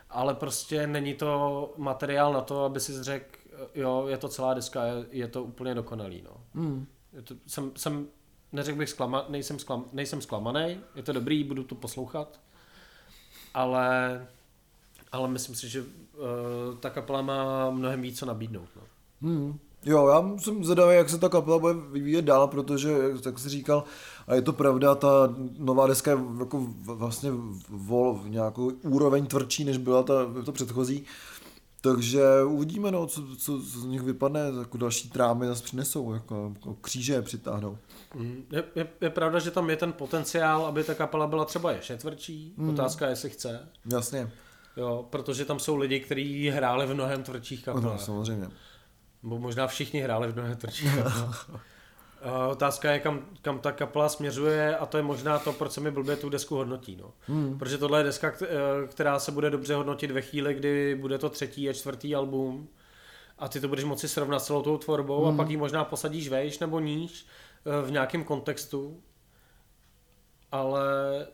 ale prostě není to materiál na to, aby si řekl, jo, je to celá deska, je, je to úplně dokonalý, no. Mm. Je to, jsem, jsem, neřekl bych zklama, nejsem, zklam, nejsem zklamaný, je to dobrý, budu to poslouchat, ale, ale myslím si, že uh, ta kapela má mnohem víc co nabídnout, no. Mm. Jo, já jsem zvědavý, jak se ta kapela bude vyvíjet dál, protože, jak jsi říkal, a je to pravda, ta nová deska je jako vlastně vol v nějakou úroveň tvrdší, než byla ta, to předchozí. Takže uvidíme, no, co, co, co z nich vypadne, jako další trámy zase přinesou, jako, jako kříže přitáhnou. Mm, je, je, je, pravda, že tam je ten potenciál, aby ta kapela byla třeba ještě tvrdší. Mm. Otázka je, jestli chce. Jasně. Jo, protože tam jsou lidi, kteří hráli v mnohem tvrdších kapelách. No, samozřejmě. Bo možná všichni hráli v mnohem tvrdších kapelách. Uh, otázka je, kam, kam ta kapela směřuje a to je možná to, proč se mi blbě tu desku hodnotí. No. Hmm. Protože tohle je deska, eh, která se bude dobře hodnotit ve chvíli, kdy bude to třetí a čtvrtý album a ty to budeš moci srovnat celou tou tvorbou hmm. a pak ji možná posadíš vejš nebo níž eh, v nějakém kontextu. Ale,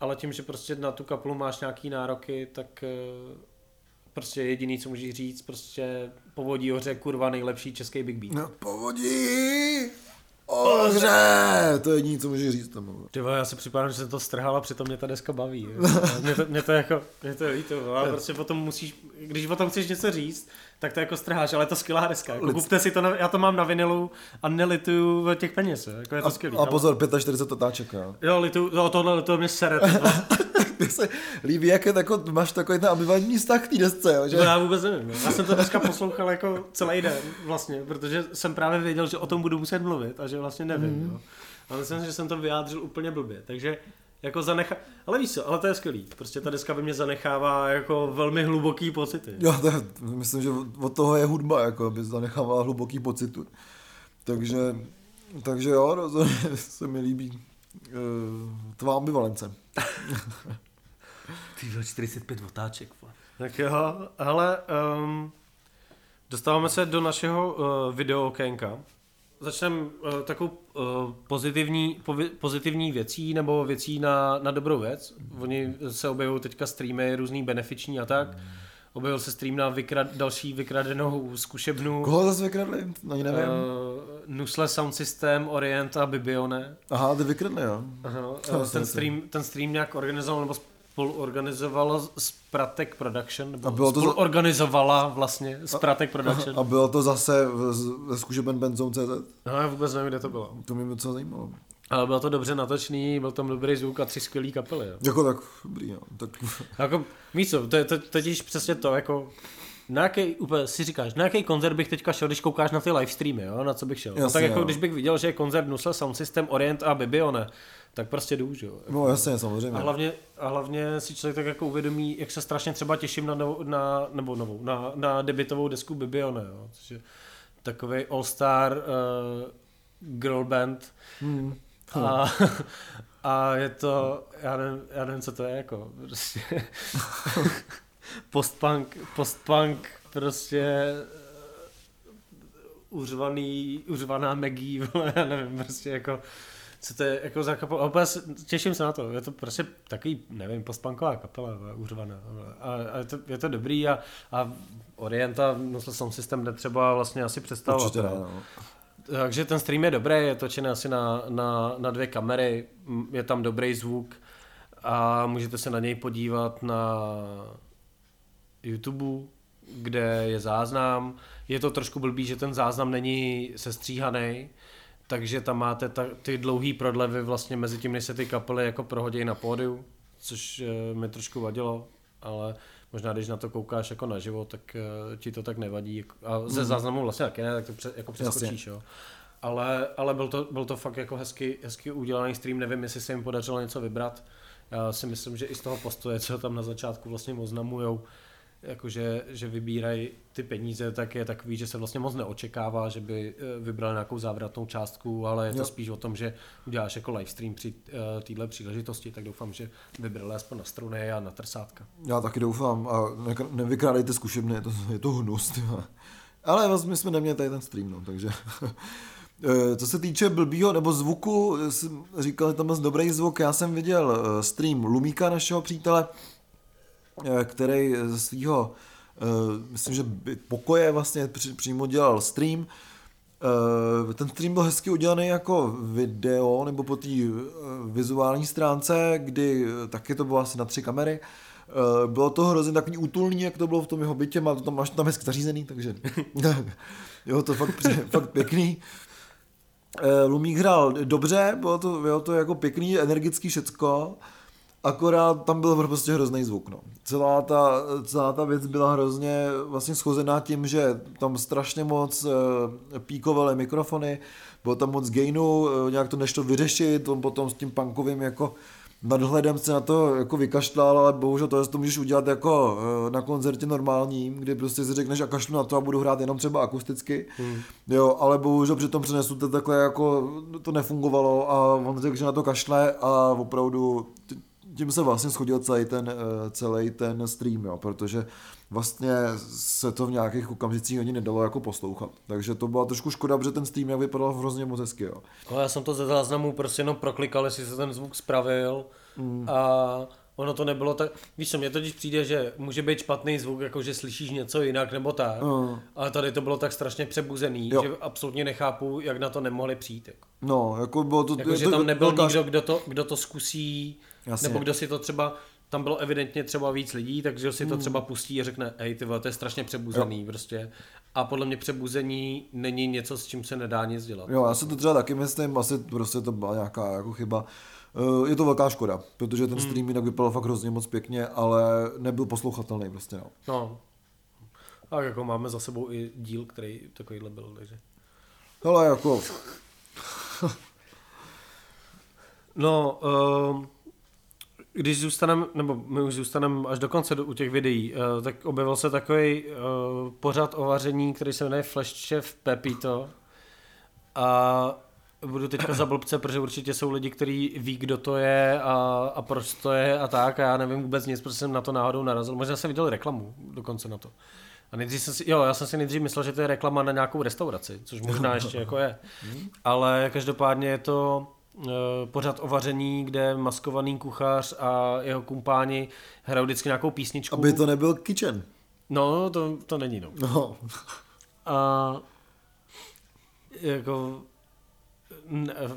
ale tím, že prostě na tu kapelu máš nějaký nároky, tak prostě jediný, co můžeš říct, prostě povodí hoře, kurva, nejlepší český Big Beat. No, povodí! Ohře! To je jediné, co můžu říct tomu. Ty já si připadám, že jsem to strhal a přitom mě ta deska baví. mě, to, mě to jako, mě to je líto, ale prostě potom musíš, když o tom chceš něco říct, tak to jako strháš, ale je to skvělá deska. Jako, kupte si to, na, já to mám na vinilu a nelituju těch peněz, jako je to skvělý. A, a pozor, 45 otáček, jo. Jo, litu, no, tohle to mě sere. Mně se líbí, jak je tako, máš takový ten ambivalentní vztah k té desce, jo, že? No, já vůbec nevím. No. Já jsem to dneska poslouchal jako celý den vlastně, protože jsem právě věděl, že o tom budu muset mluvit a že vlastně nevím. Mm. Jo. A myslím, že jsem to vyjádřil úplně blbě, takže jako zanecha... Ale víš co, ale to je skvělý. Prostě ta deska by mě zanechává jako velmi hluboký pocity. Jo, to myslím, že od toho je hudba, jako aby zanechává hluboký pocit. Takže, takže jo, rozhodně se mi líbí uh, tvá ambivalence. Ty 45 otáček. Tak jo, ale um, dostáváme se do našeho uh, video okénka. Začneme uh, takovou uh, pozitivní, povi, pozitivní věcí nebo věcí na, na dobrou věc. Oni se objevují teďka streamy různý benefiční a tak. Objevil se stream na vykrad, další vykradenou zkušebnu. Koho zase vykradli? No, nevím. Uh, Nusle Sound System, Orient a Bibione. Aha, ty vykradne, jo. Aha, asi ten, stream, ten stream nějak organizoval nebo spoluorganizovalo Spratek Production, nebo A bylo to za- spoluorganizovala vlastně Spratek Production. A bylo to zase ve zkušeben Benzone.cz? No, já vůbec nevím, kde to bylo. To mě docela zajímalo. Ale bylo to dobře natočný, byl tam dobrý zvuk a tři skvělý kapely. Jo. Jako tak, dobrý, jo. Tak, Jako, víš co, to je to, totiž přesně to, jako, na jaký, úplně si říkáš, na jaký koncert bych teďka šel, když koukáš na ty live streamy, jo, na co bych šel. no, Jasně, tak jako, jo. když bych viděl, že je koncert Nusle Sound System, Orient a Bibione, tak prostě jdu, že jo. no jasně, A samozřejmě. hlavně, a hlavně si člověk tak jako uvědomí, jak se strašně třeba těším na, novou, na nebo novou, na, na debitovou desku Bibione, jo, což je takový all-star uh, girl band Hmm. a, a je to, já nevím, já nevím, co to je, jako, prostě postpunk, postpunk, prostě eh, uřvaný, uřvaná vole, já nevím, prostě jako, co to je jako za kapelu, a úplně se- těším se na to, je to prostě takový, nevím, postpunková kapela, uřvaná, a, a je, to, je to dobrý a, a Orienta, no Sound System jde třeba vlastně asi představovat. Určitě ne, no. Takže ten stream je dobrý, je točený asi na, na, na dvě kamery, je tam dobrý zvuk a můžete se na něj podívat na YouTube, kde je záznam. Je to trošku blbý, že ten záznam není sestříhaný, takže tam máte ta, ty dlouhý prodlevy vlastně mezi tím, než se ty kapely jako prohodí na pódiu, což eh, mi trošku vadilo, ale možná když na to koukáš jako naživo, tak eh, ti to tak nevadí. A ze záznamu vlastně taky ne, tak to pře, jako přeskočíš, jo. Ale, ale byl, to, byl to fakt jako hezky, hezky udělaný stream, nevím, jestli se jim podařilo něco vybrat. Já si myslím, že i z toho postoje, co tam na začátku vlastně oznamujou, jakože, že vybírají ty peníze, tak je takový, že se vlastně moc neočekává, že by eh, vybrali nějakou závratnou částku, ale je to Jo. spíš o tom, že uděláš jako livestream při uh, téhle příležitosti, tak doufám, že vybrali aspoň na struny a na trsátka. Já taky doufám a nekr- nevykrádejte zkušebny, je to, je to hnus. Ty vole. Ale vlastně my jsme neměli tady ten stream, no, takže... Eh, Co se týče blbýho nebo zvuku, jsem říkal, že tam byl dobrý zvuk. Já jsem viděl eh, stream Lumíka, našeho přítele, eh, který ze svého, myslím, že pokoje vlastně přímo dělal stream. Eh, Ten stream byl hezky udělaný jako video, nebo po té eh, vizuální stránce, kdy eh, taky to bylo asi na tři kamery. Eh, Bylo to hrozně takový útulný, jak to bylo v tom jeho bytě, má to tam, máš tam hezky zařízený, takže jo, to fakt, fakt pěkný. Eh, Lumík hrál dobře, bylo to, bylo to jako pěkný, energický všecko, akorát tam byl prostě hrozný zvuk. No. Celá, ta, celá ta věc byla hrozně vlastně schozená tím, že tam strašně moc eh, píkovaly mikrofony, bylo tam moc gainu, eh, nějak to nešlo vyřešit, on potom s tím punkovým jako nadhledem se na to jako vykašlal, ale bohužel to, to můžeš udělat jako eh, na koncertě normálním, kdy prostě si řekneš a kašlu na to a budu hrát jenom třeba akusticky, hmm. jo, ale bohužel při tom přenesu to takhle jako to nefungovalo a on řekl, že na to kašle a opravdu tím se vlastně schodil celý ten, eh, celý ten stream, jo, protože vlastně se to v nějakých okamžicích ani nedalo jako poslouchat. Takže to byla trošku škoda, protože ten stream jak vypadal hrozně moc hezky, jo. No, já jsem to ze záznamu prostě jenom proklikal, jestli se ten zvuk spravil mm. a ono to nebylo tak, víš co, mně totiž přijde, že může být špatný zvuk, jako že slyšíš něco jinak nebo tak, Mm. ale tady to bylo tak strašně přebuzený, Jo. že absolutně nechápu, jak na to nemohli přijít. Jako. No, jako bylo to... Jako, že to tam nebyl velká- nikdo, kdo to, kdo to zkusí, Jasně. nebo kdo si to třeba, tam bylo evidentně třeba víc lidí, takže si to třeba pustí a řekne, hej ty vole, to je strašně přebuzený prostě. A podle mě přebuzení není něco, s čím se nedá nic dělat. Jo, já si to třeba taky myslím, asi prostě to byla nějaká jako chyba. Eh, Je to velká škoda, protože ten stream jinak vypadal fakt hrozně moc pěkně, ale nebyl poslouchatelný prostě, no. No. Tak jako máme za sebou i díl, který takovýhle byl, takže. Hele, jako, No, uh, když zůstaneme, nebo my už zůstaneme až do konce do, u těch videí, uh, tak objevil se takový uh, pořad o vaření, který se jmenuje Flash Chef Pepito. A budu teďka za blbce, protože určitě jsou lidi, kteří ví, kdo to je a, a proč to je a tak. A já nevím vůbec nic, protože jsem na to náhodou narazil. Možná jsem viděl reklamu dokonce na to. A nejdřív jsem si, jo, já jsem si nejdřív myslel, že to je reklama na nějakou restauraci, což možná ještě jako je. Ale každopádně je to eh, pořad o vaření, kde maskovaný kuchař a jeho kumpáni hrajou vždycky nějakou písničku. aby to nebyl kitchen. No, to, to není no. No, A jako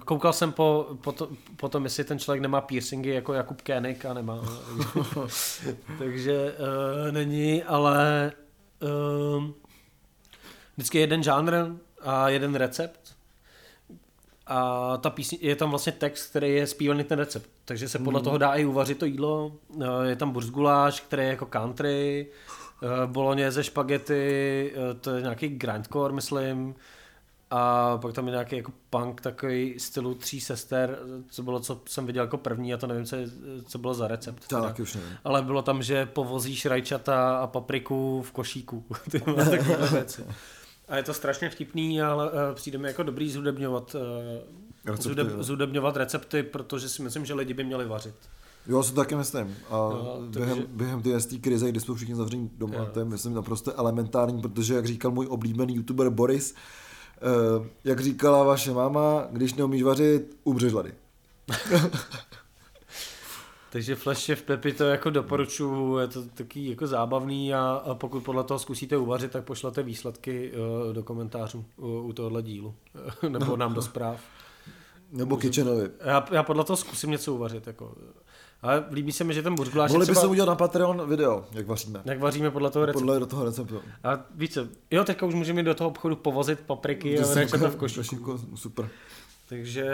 koukal jsem po, po, to, po tom, jestli ten člověk nemá piercingy jako Jakub Koenig a nemá. Takže uh, není, ale uh, vždycky jeden žánr a jeden recept. A ta písně, je tam vlastně text, který je zpívaný ten recept. Takže se podle Mhm. toho dá i uvařit to jídlo. Uh, je tam burzguláš, který je jako country, uh, bolognese špagety, uh, to je nějaký grindcore, myslím. A pak tam je nějaký jako punk takový stylu tří sester, co bylo, co jsem viděl jako první, a to nevím, co, je, co bylo za recept. To teda. už nevím. Ale bylo tam, že povozíš rajčata a papriku v košíku. Ty věci. A je to strašně vtipný, ale uh, přijde mi jako dobrý zhudebňovat, uh, Recepty, zhudeb, zhudebňovat recepty, protože si myslím, že lidi by měli vařit. Jo, si to taky myslím. A Jo, během, takže- během té té krize, kdy jsme všichni zavření doma, Jo. to je myslím naprosto elementární, protože jak říkal můj oblíbený youtuber Boris, eh, jak říkala vaše máma, když neumíš vařit, umřeš hlady. Takže Flash v Pepi to jako doporučuji, je to taky jako zábavný a, a pokud podle toho zkusíte uvařit, tak pošlete výsledky uh, do komentářů u, u tohohle dílu, nebo nám do zpráv. Nebo Kitchenovi. Já, já podle toho zkusím něco uvařit. Jako. Ale líbí se mi, že ten burzguláš je Mohli by třeba, se udělat na Patreon video, jak vaříme. jak vaříme podle toho receptu. Podle toho receptu. A více, jo, teďka už můžeme do toho obchodu povozit papriky a rajčata v košíku. Super. Takže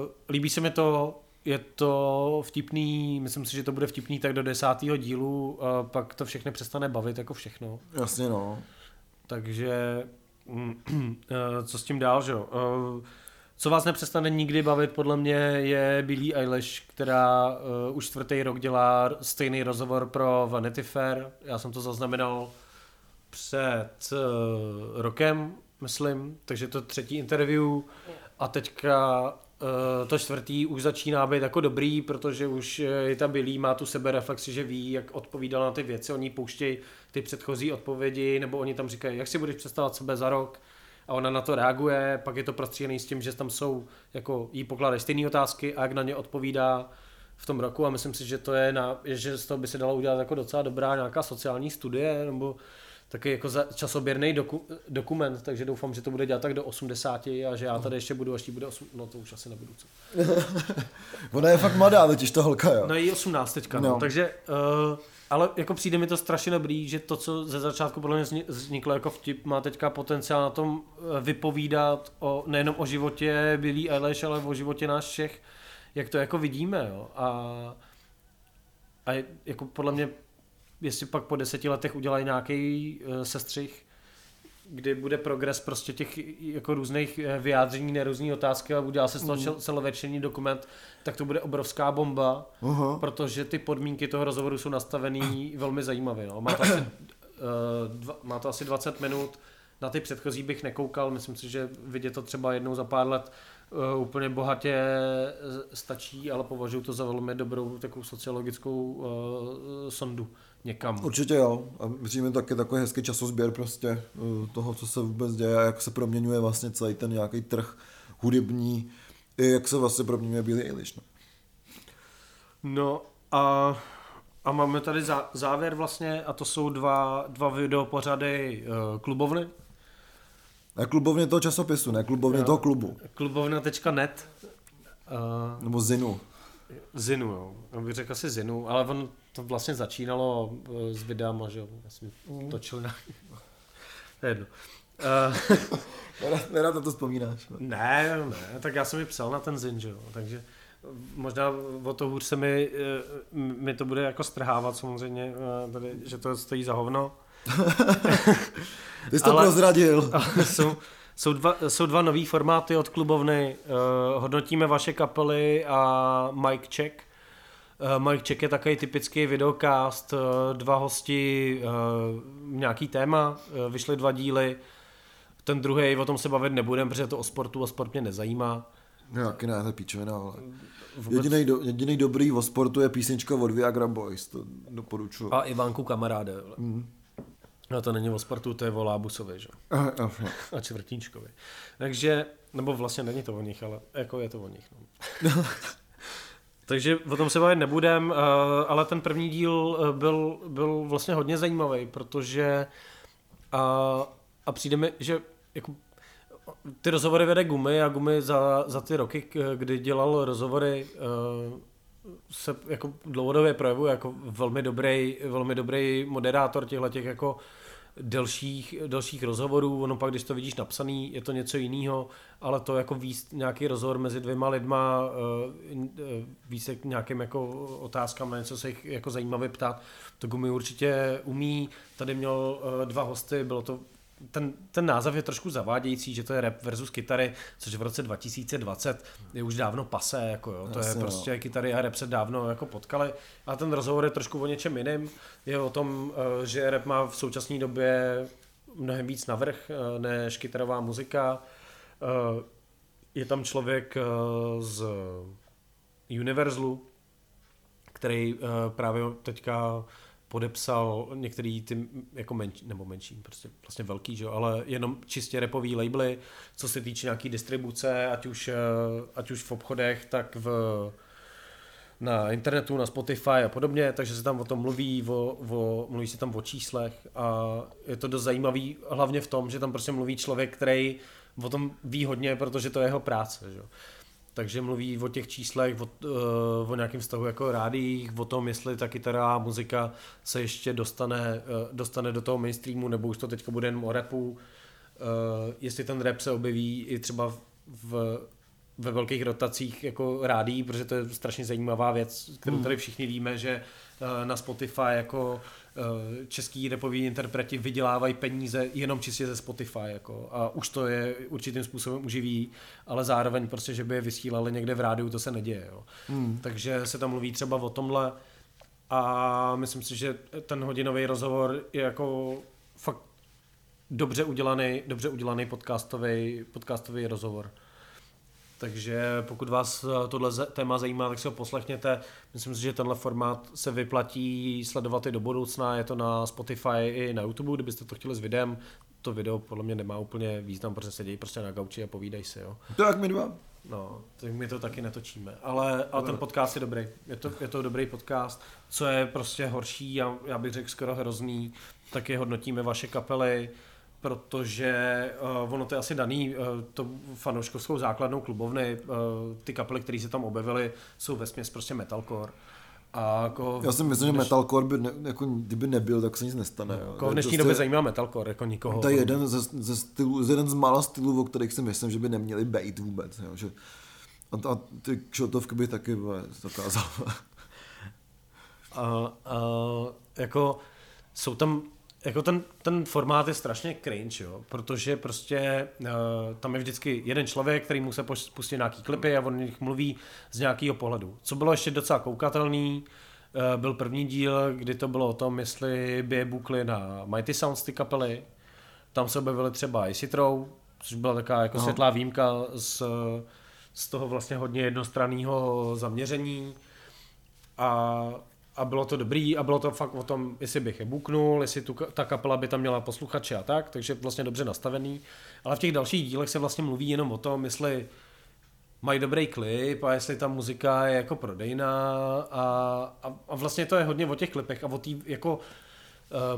uh, líbí se mi to, je to vtipný, myslím si, že to bude vtipný tak do desátého dílu, a pak to všechny přestane bavit jako všechno. Jasně no. Takže mm, eh, co s tím dál, že jo? Eh, Co vás nepřestane nikdy bavit, podle mě, je Billie Eilish, která uh, už čtvrtý rok dělá stejný rozhovor pro Vanity Fair. Já jsem to zaznamenal před uh, rokem, myslím, takže to třetí interview a teďka to čtvrtý už začíná být jako dobrý, protože už eh, je ta Billy, má tu sebereflexi, že ví, jak odpovídala na ty věci, oni pouštějí ty předchozí odpovědi, nebo oni tam říkají, jak si budeš představovat sebe za rok, a ona na to reaguje, pak je to prostříhaný s tím, že tam jsou, jako jí pokládají stejné otázky a jak na ně odpovídá v tom roku. A myslím si, že to je, na, že z toho by se dalo udělat jako docela dobrá nějaká sociální studie nebo taky jako za časoběrný doku, dokument, takže doufám, že to bude dělat tak do 80 a že já tady ještě budu, až jí bude 8, no to už asi nebudu. Co? Ona je fakt mladá, totiž ta holka, jo. No je jí 18 teďka, no. No. takže uh, ale jako přijde mi to strašně dobrý, že to, co ze začátku podle mě zni- vzniklo jako vtip, má teďka potenciál na tom eh, vypovídat o, nejenom o životě Billy Eilish, ale o životě nás všech, jak to jako vidíme, jo. A, a jako podle mě, jestli pak po deseti letech udělají nějaký uh, sestřih, kdy bude progres prostě těch jako různých eh, vyjádření na různé otázky a udělá se z toho mm. celovečerní dokument, tak to bude obrovská bomba, Aha. protože ty podmínky toho rozhovoru jsou nastavený velmi zajímavě. No. Má, to asi, uh, dva, má to asi 20 minut, na ty předchozí bych nekoukal, myslím si, že vidět to třeba jednou za pár let uh, úplně bohatě eh, stačí, ale považuji to za velmi dobrou takovou sociologickou uh, sondu někam. Určitě jo. A přijme taky takový hezký časozběr prostě eh, toho, co se vůbec děje a jak se proměňuje vlastně celý ten nějaký trh hudební, i jak se vlastně proměňuje Billie Eilish. No. No a, a máme tady zá, závěr vlastně a to jsou dva, dva videopořady uh, klubovny. Ne klubovně toho časopisu, ne klubovně Jo. toho klubu. Klubovna.net uh, Nebo Zinu. Zinu, jo. Já bych řekl asi Zinu, ale on to vlastně začínalo eh, s videama, že jo. Já jsem točil na... To je jedno. Uh, Nerad, na to vzpomínáš. ne, ne, tak já jsem mi psal na ten Zin, že jo. Takže možná o to hůř se mi, eh, mi to bude jako strhávat samozřejmě, eh, tady, že to stojí za hovno. Ty jsi to Ale- prozradil. Ale jsou, jsou, dva, jsou dva nový formáty od klubovny. Uh, hodnotíme vaše kapely a Mike Check. Uh, Mike Check je takový typický videocast, uh, dva hosti, uh, nějaký téma, uh, vyšly dva díly. Ten druhý, o tom se bavit nebudem, protože to o sportu a sport mě nezajímá. Nějaký ne, to je píčovina, ale. Vůbec. Jediný, do, jediný dobrý o sportu je písnička od Viagra Boys, to doporučuji. A Ivánku kamaráde. Mm. No to není o sportu, to je o Lábusovi, že? A, a, a Čtvrtínčkovi. Takže, nebo vlastně není to o nich, ale jako je to o nich. No. Takže o tom se bavit nebudem, eh, ale ten první díl eh, byl, byl vlastně hodně zajímavý, protože a, a přijde mi, že jako ty rozhovory vede Gumy a Gumy za, za ty roky, kdy dělal rozhovory, uh, se jako dlouhodobě projevuje jako velmi dobrý, velmi dobrý moderátor těchto těch jako delších, delších rozhovorů, ono pak, když to vidíš napsaný, je to něco jiného, ale to jako víc nějaký rozhovor mezi dvěma lidma, eh, víc k nějakým jako otázkám na něco se jich jako zajímavě ptát, to Gumi určitě umí. Tady měl dva hosty, bylo to ten, ten název je trošku zavádějící, že to je rap versus kytary, což v roce 2020 je už dávno pasé, jako jo. to Jasně, je prostě no. kytary a rap se dávno jako potkali a ten rozhovor je trošku o něčem jiném, je o tom, eh, že rap má v současné době mnohem víc navrh eh, než kytarová muzika. Eh, je tam člověk z Universalu, který právě teďka podepsal některý ty jako menší, nebo menší, prostě vlastně velký, že? ale jenom čistě repový labely, co se týče nějaký distribuce, ať už, eh, ať už v obchodech, tak v, na internetu, na Spotify a podobně, takže se tam o tom mluví, o, o, mluví se tam o číslech a je to dost zajímavý hlavně v tom, že tam prostě mluví člověk, který o tom ví hodně, protože to je jeho práce. Že? Takže mluví o těch číslech, o, uh, o nějakém vztahu jako rádiích, o tom, jestli ta kytara a muzika se ještě dostane, uh, dostane do toho mainstreamu, nebo už to teďka bude jen o rapu, uh, jestli ten rap se objeví i třeba v, ve velkých rotacích jako rádí, protože to je strašně zajímavá věc, kterou hmm. tady všichni víme, že na Spotify jako Eh, český repoví interpreti vydělávají peníze jenom čistě ze Spotify jako, a už to je určitým způsobem uživí, ale zároveň prostě, že by je vysílali někde v rádiu, to se neděje. Jo. Hmm. Takže se tam mluví třeba o tomhle a myslím si, že ten hodinový rozhovor je jako fakt dobře udělaný, dobře udělaný podcastový, podcastový rozhovor. Takže pokud vás eh, tohle téma zajímá, tak si ho poslechněte. Myslím si, že tenhle formát se vyplatí sledovat i do budoucna. Je to na Spotify i na YouTube, kdybyste to chtěli s videem. To video podle mě nemá úplně význam, protože sedějí prostě na gauči a povídají si. Jo. To jak my dva. No, tak my to taky netočíme. Ale, ale ten podcast je dobrý. Je to, je to dobrý podcast. Co je prostě horší, já, já bych řekl skoro hrozný, taky hodnotíme vaše kapely, protože uh, ono to je asi daný uh, to fanouškovskou základnou klubovny, uh, ty kapely, které se tam objevily, jsou ve směs prostě metalcore. A jako Já si myslím, že metalcore by, ne, jako, kdyby nebyl, tak se nic nestane. Jako v dnešní prostě, době zajímá metalcore, jako nikoho. To je jeden ze, ze stylu, jeden z mála stylů, o kterých si myslím, že by neměli být vůbec. Jo, že, a, a ty kšotovky by taky dokázal. a, a, jako jsou tam jako ten, ten formát je strašně cringe, jo, protože prostě uh, tam je vždycky jeden člověk, který mu se pustí nějaký klipy a on nich mluví z nějakého pohledu. Co bylo ještě docela koukatelný, uh, byl první díl, kdy to bylo o tom, jestli by je bukli na Mighty Sounds ty kapely. Tam se objevily třeba i Citrou, což byla taková jako no. světlá výjimka z, z toho vlastně hodně jednostranného zaměření. A a bylo to dobrý a bylo to fakt o tom, jestli bych je buknul, jestli tu, ta kapela by tam měla posluchače a tak, takže vlastně dobře nastavený. Ale v těch dalších dílech se vlastně mluví jenom o tom, jestli mají dobrý klip a jestli ta muzika je jako prodejná a, a, a vlastně to je hodně o těch klipech a o té jako uh,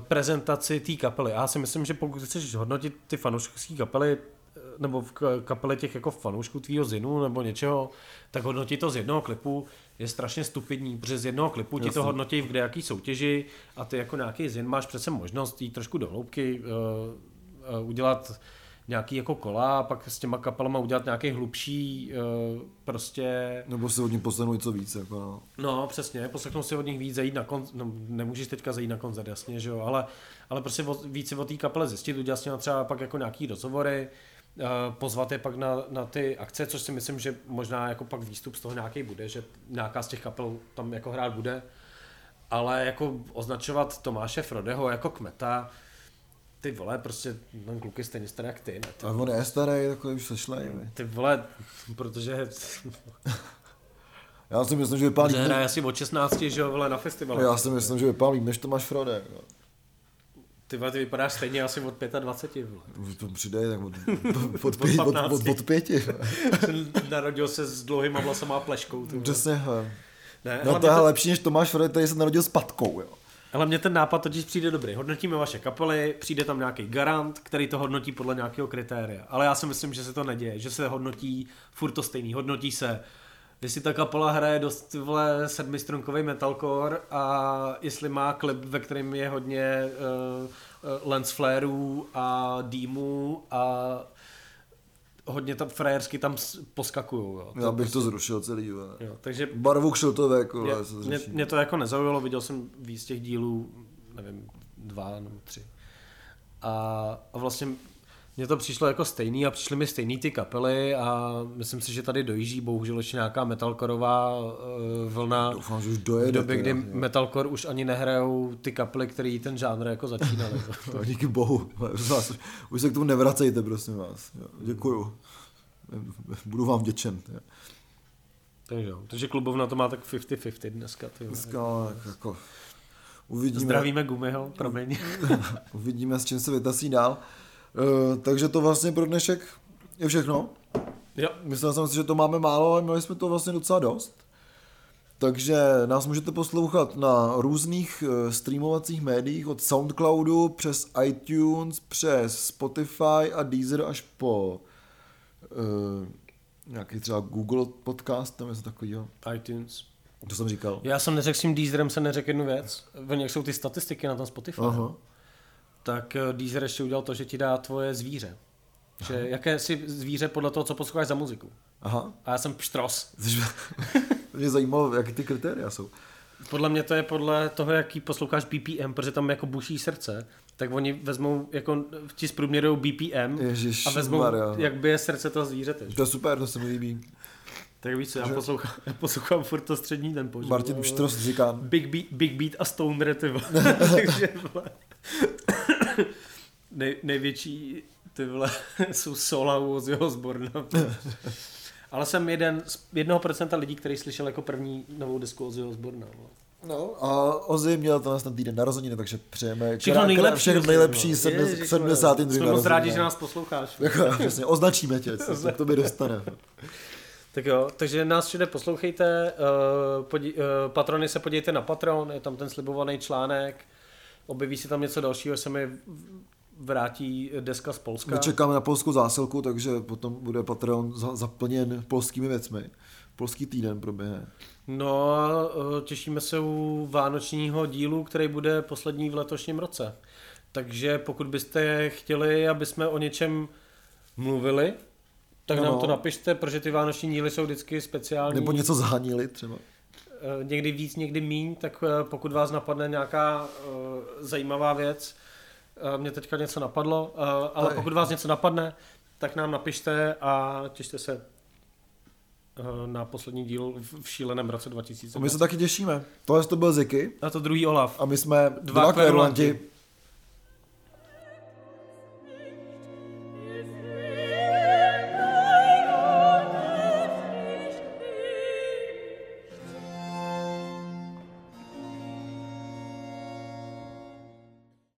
prezentaci té kapely. Já si myslím, že pokud chceš hodnotit ty fanouškovské kapely, eh, nebo v kapele těch jako fanoušků tvýho zinu nebo něčeho, tak hodnotit to z jednoho klipu je strašně stupidní, protože z jednoho klipu ti to hodnotí v kde jaký soutěži a ty jako nějaký zin máš přece možnost jít trošku do hloubky, uh, uh, udělat nějaký jako kola a pak s těma kapelama udělat nějaký hlubší uh, prostě... Nebo si od nich poslechnout něco víc. Jako no. no přesně, poslechnout si od nich víc, zajít na koncert, no, nemůžeš teďka zajít na koncert, jasně, že jo, ale, ale prostě víc si o té kapele zjistit, udělat s třeba pak jako nějaký rozhovory, Eh, pozvat je pak na, na ty akce, což si myslím, že možná jako pak výstup z toho nějaký bude, že nějaká z těch kapel tam jako hrát bude, ale jako označovat Tomáše Frodeho jako kmeta, ty vole, prostě ten kluk je stejně starý jak ty. Ne? Ty, a on je starý, takový už sešlej. Ty vole, protože... Já si myslím, že vypálí... Hraje asi od 16, že jo, vole, na festivalu. Já si myslím, že vypálí, než Tomáš Frode. Ty, ty vypadáš stejně asi od 25, vole. To přidej, tak od, od, od, pět, od, od, od pěti. Narodil se s dlouhýma vlasama a pleškou. Přesně, Ne, no to je lepší, než Tomáš Fred, který se narodil s patkou, jo. Ale mně ten nápad totiž přijde dobrý. Hodnotíme vaše kapely, přijde tam nějaký garant, který to hodnotí podle nějakého kritéria. Ale já si myslím, že se to neděje, že se hodnotí furt to stejný. Hodnotí se, jestli ta kapela hraje dost vole sedmistrunkový metalcore a jestli má klip, ve kterém je hodně uh, uh, lens flareů a dýmů a hodně tam frajersky tam poskakují. Já bych to zrušil celý. Jo. Takže Barvu kšiltové, jako, mě, zruší. mě, to jako nezaujalo, viděl jsem víc těch dílů, nevím, dva nebo tři. A, a vlastně mně to přišlo jako stejný a přišly mi stejný ty kapely a myslím si, že tady dojíždí bohužel ještě nějaká metalkorová uh, vlna. Doufám, že už V dojede. době, kdy teda, jo. metalcore už ani nehrajou ty kapely, které ten žánr jako začínaly. To díky bohu. Vás, už se k tomu nevracejte, prosím vás. Děkuju. Budu vám vděčen. Takže. Takže klubovna to má tak 50-50 dneska. Ty. Dneska tak jako uvidíme, Zdravíme Gumiho, promiň. uvidíme, s čím se vytasí dál. Uh, takže to vlastně pro dnešek je všechno. jo, Myslel jsem si, že to máme málo, ale měli jsme to vlastně docela dost. Takže nás můžete poslouchat na různých eh, streamovacích médiích od Soundcloudu přes iTunes, přes Spotify a Deezer až po uh, nějaký třeba Google podcast, tam něco takového. iTunes. To jsem říkal. Já jsem neřekl s tím Deezerem, jsem neřekl jednu věc. Oni, jak jsou ty statistiky na tom Spotify, Aha. Tak eh, Deezer ještě udělal to, že ti dá tvoje zvíře. Že jaké si zvíře podle toho, co posloucháš za muziku. Aha. A já jsem pštros. Mě zajímalo, jaké ty kritéria jsou. Podle mě to je podle toho, jaký posloucháš BPM, protože tam jako buší srdce, tak oni vezmou, jako ti zprůměrují BPM Ježiš, a vezmou, Maria. jak by je srdce toho zvířete. To je super, to se mi líbí. Tak víš co, já poslouchám, já poslouchám furt to střední tempo. Martin. Štros říká, Big Beat, Big Beat a Stoner, ty vole. Takže. Nej, největší, ty vole, jsou sola u Ozzyho Osborna. Ale jsem jeden z jednoho procenta lidí, který slyšel jako první novou desku Ozzyho Osborna. vole. No a Ozzy měl to ten týden narozeniny, takže přejeme Všechno nejlepší. všechno Ozzy, nejlepší vole. 70. Ježiš, 70. vole. Jsme moc rádi, že nás posloucháš. Jako, přesně, označíme tě, co se k tobě dostane. Tak jo, takže nás všude poslouchejte, uh, podí, uh, patrony se podívejte na Patron, je tam ten slibovaný článek, objeví se tam něco dalšího, se mi vrátí deska z Polska. My čekáme na polskou zásilku, takže potom bude Patreon za- zaplněn polskými věcmi. Polský týden proběhne. No a eh, těšíme se u vánočního dílu, který bude poslední v letošním roce. Takže pokud byste chtěli, aby jsme o něčem mluvili, tak Ano. nám to napište, protože ty vánoční díly jsou vždycky speciální. Nebo něco zhanili třeba. Eh, někdy víc, někdy míň, tak eh, pokud vás napadne nějaká zajímavá věc, mě teďka něco napadlo, eh, ale pokud vás něco napadne, tak nám napište a těšte se eh, na poslední díl v šíleném roce 2000. A my se taky těšíme. Tohle to byl Ziky A to druhý Olaf. a my jsme Dva dva kverulanti.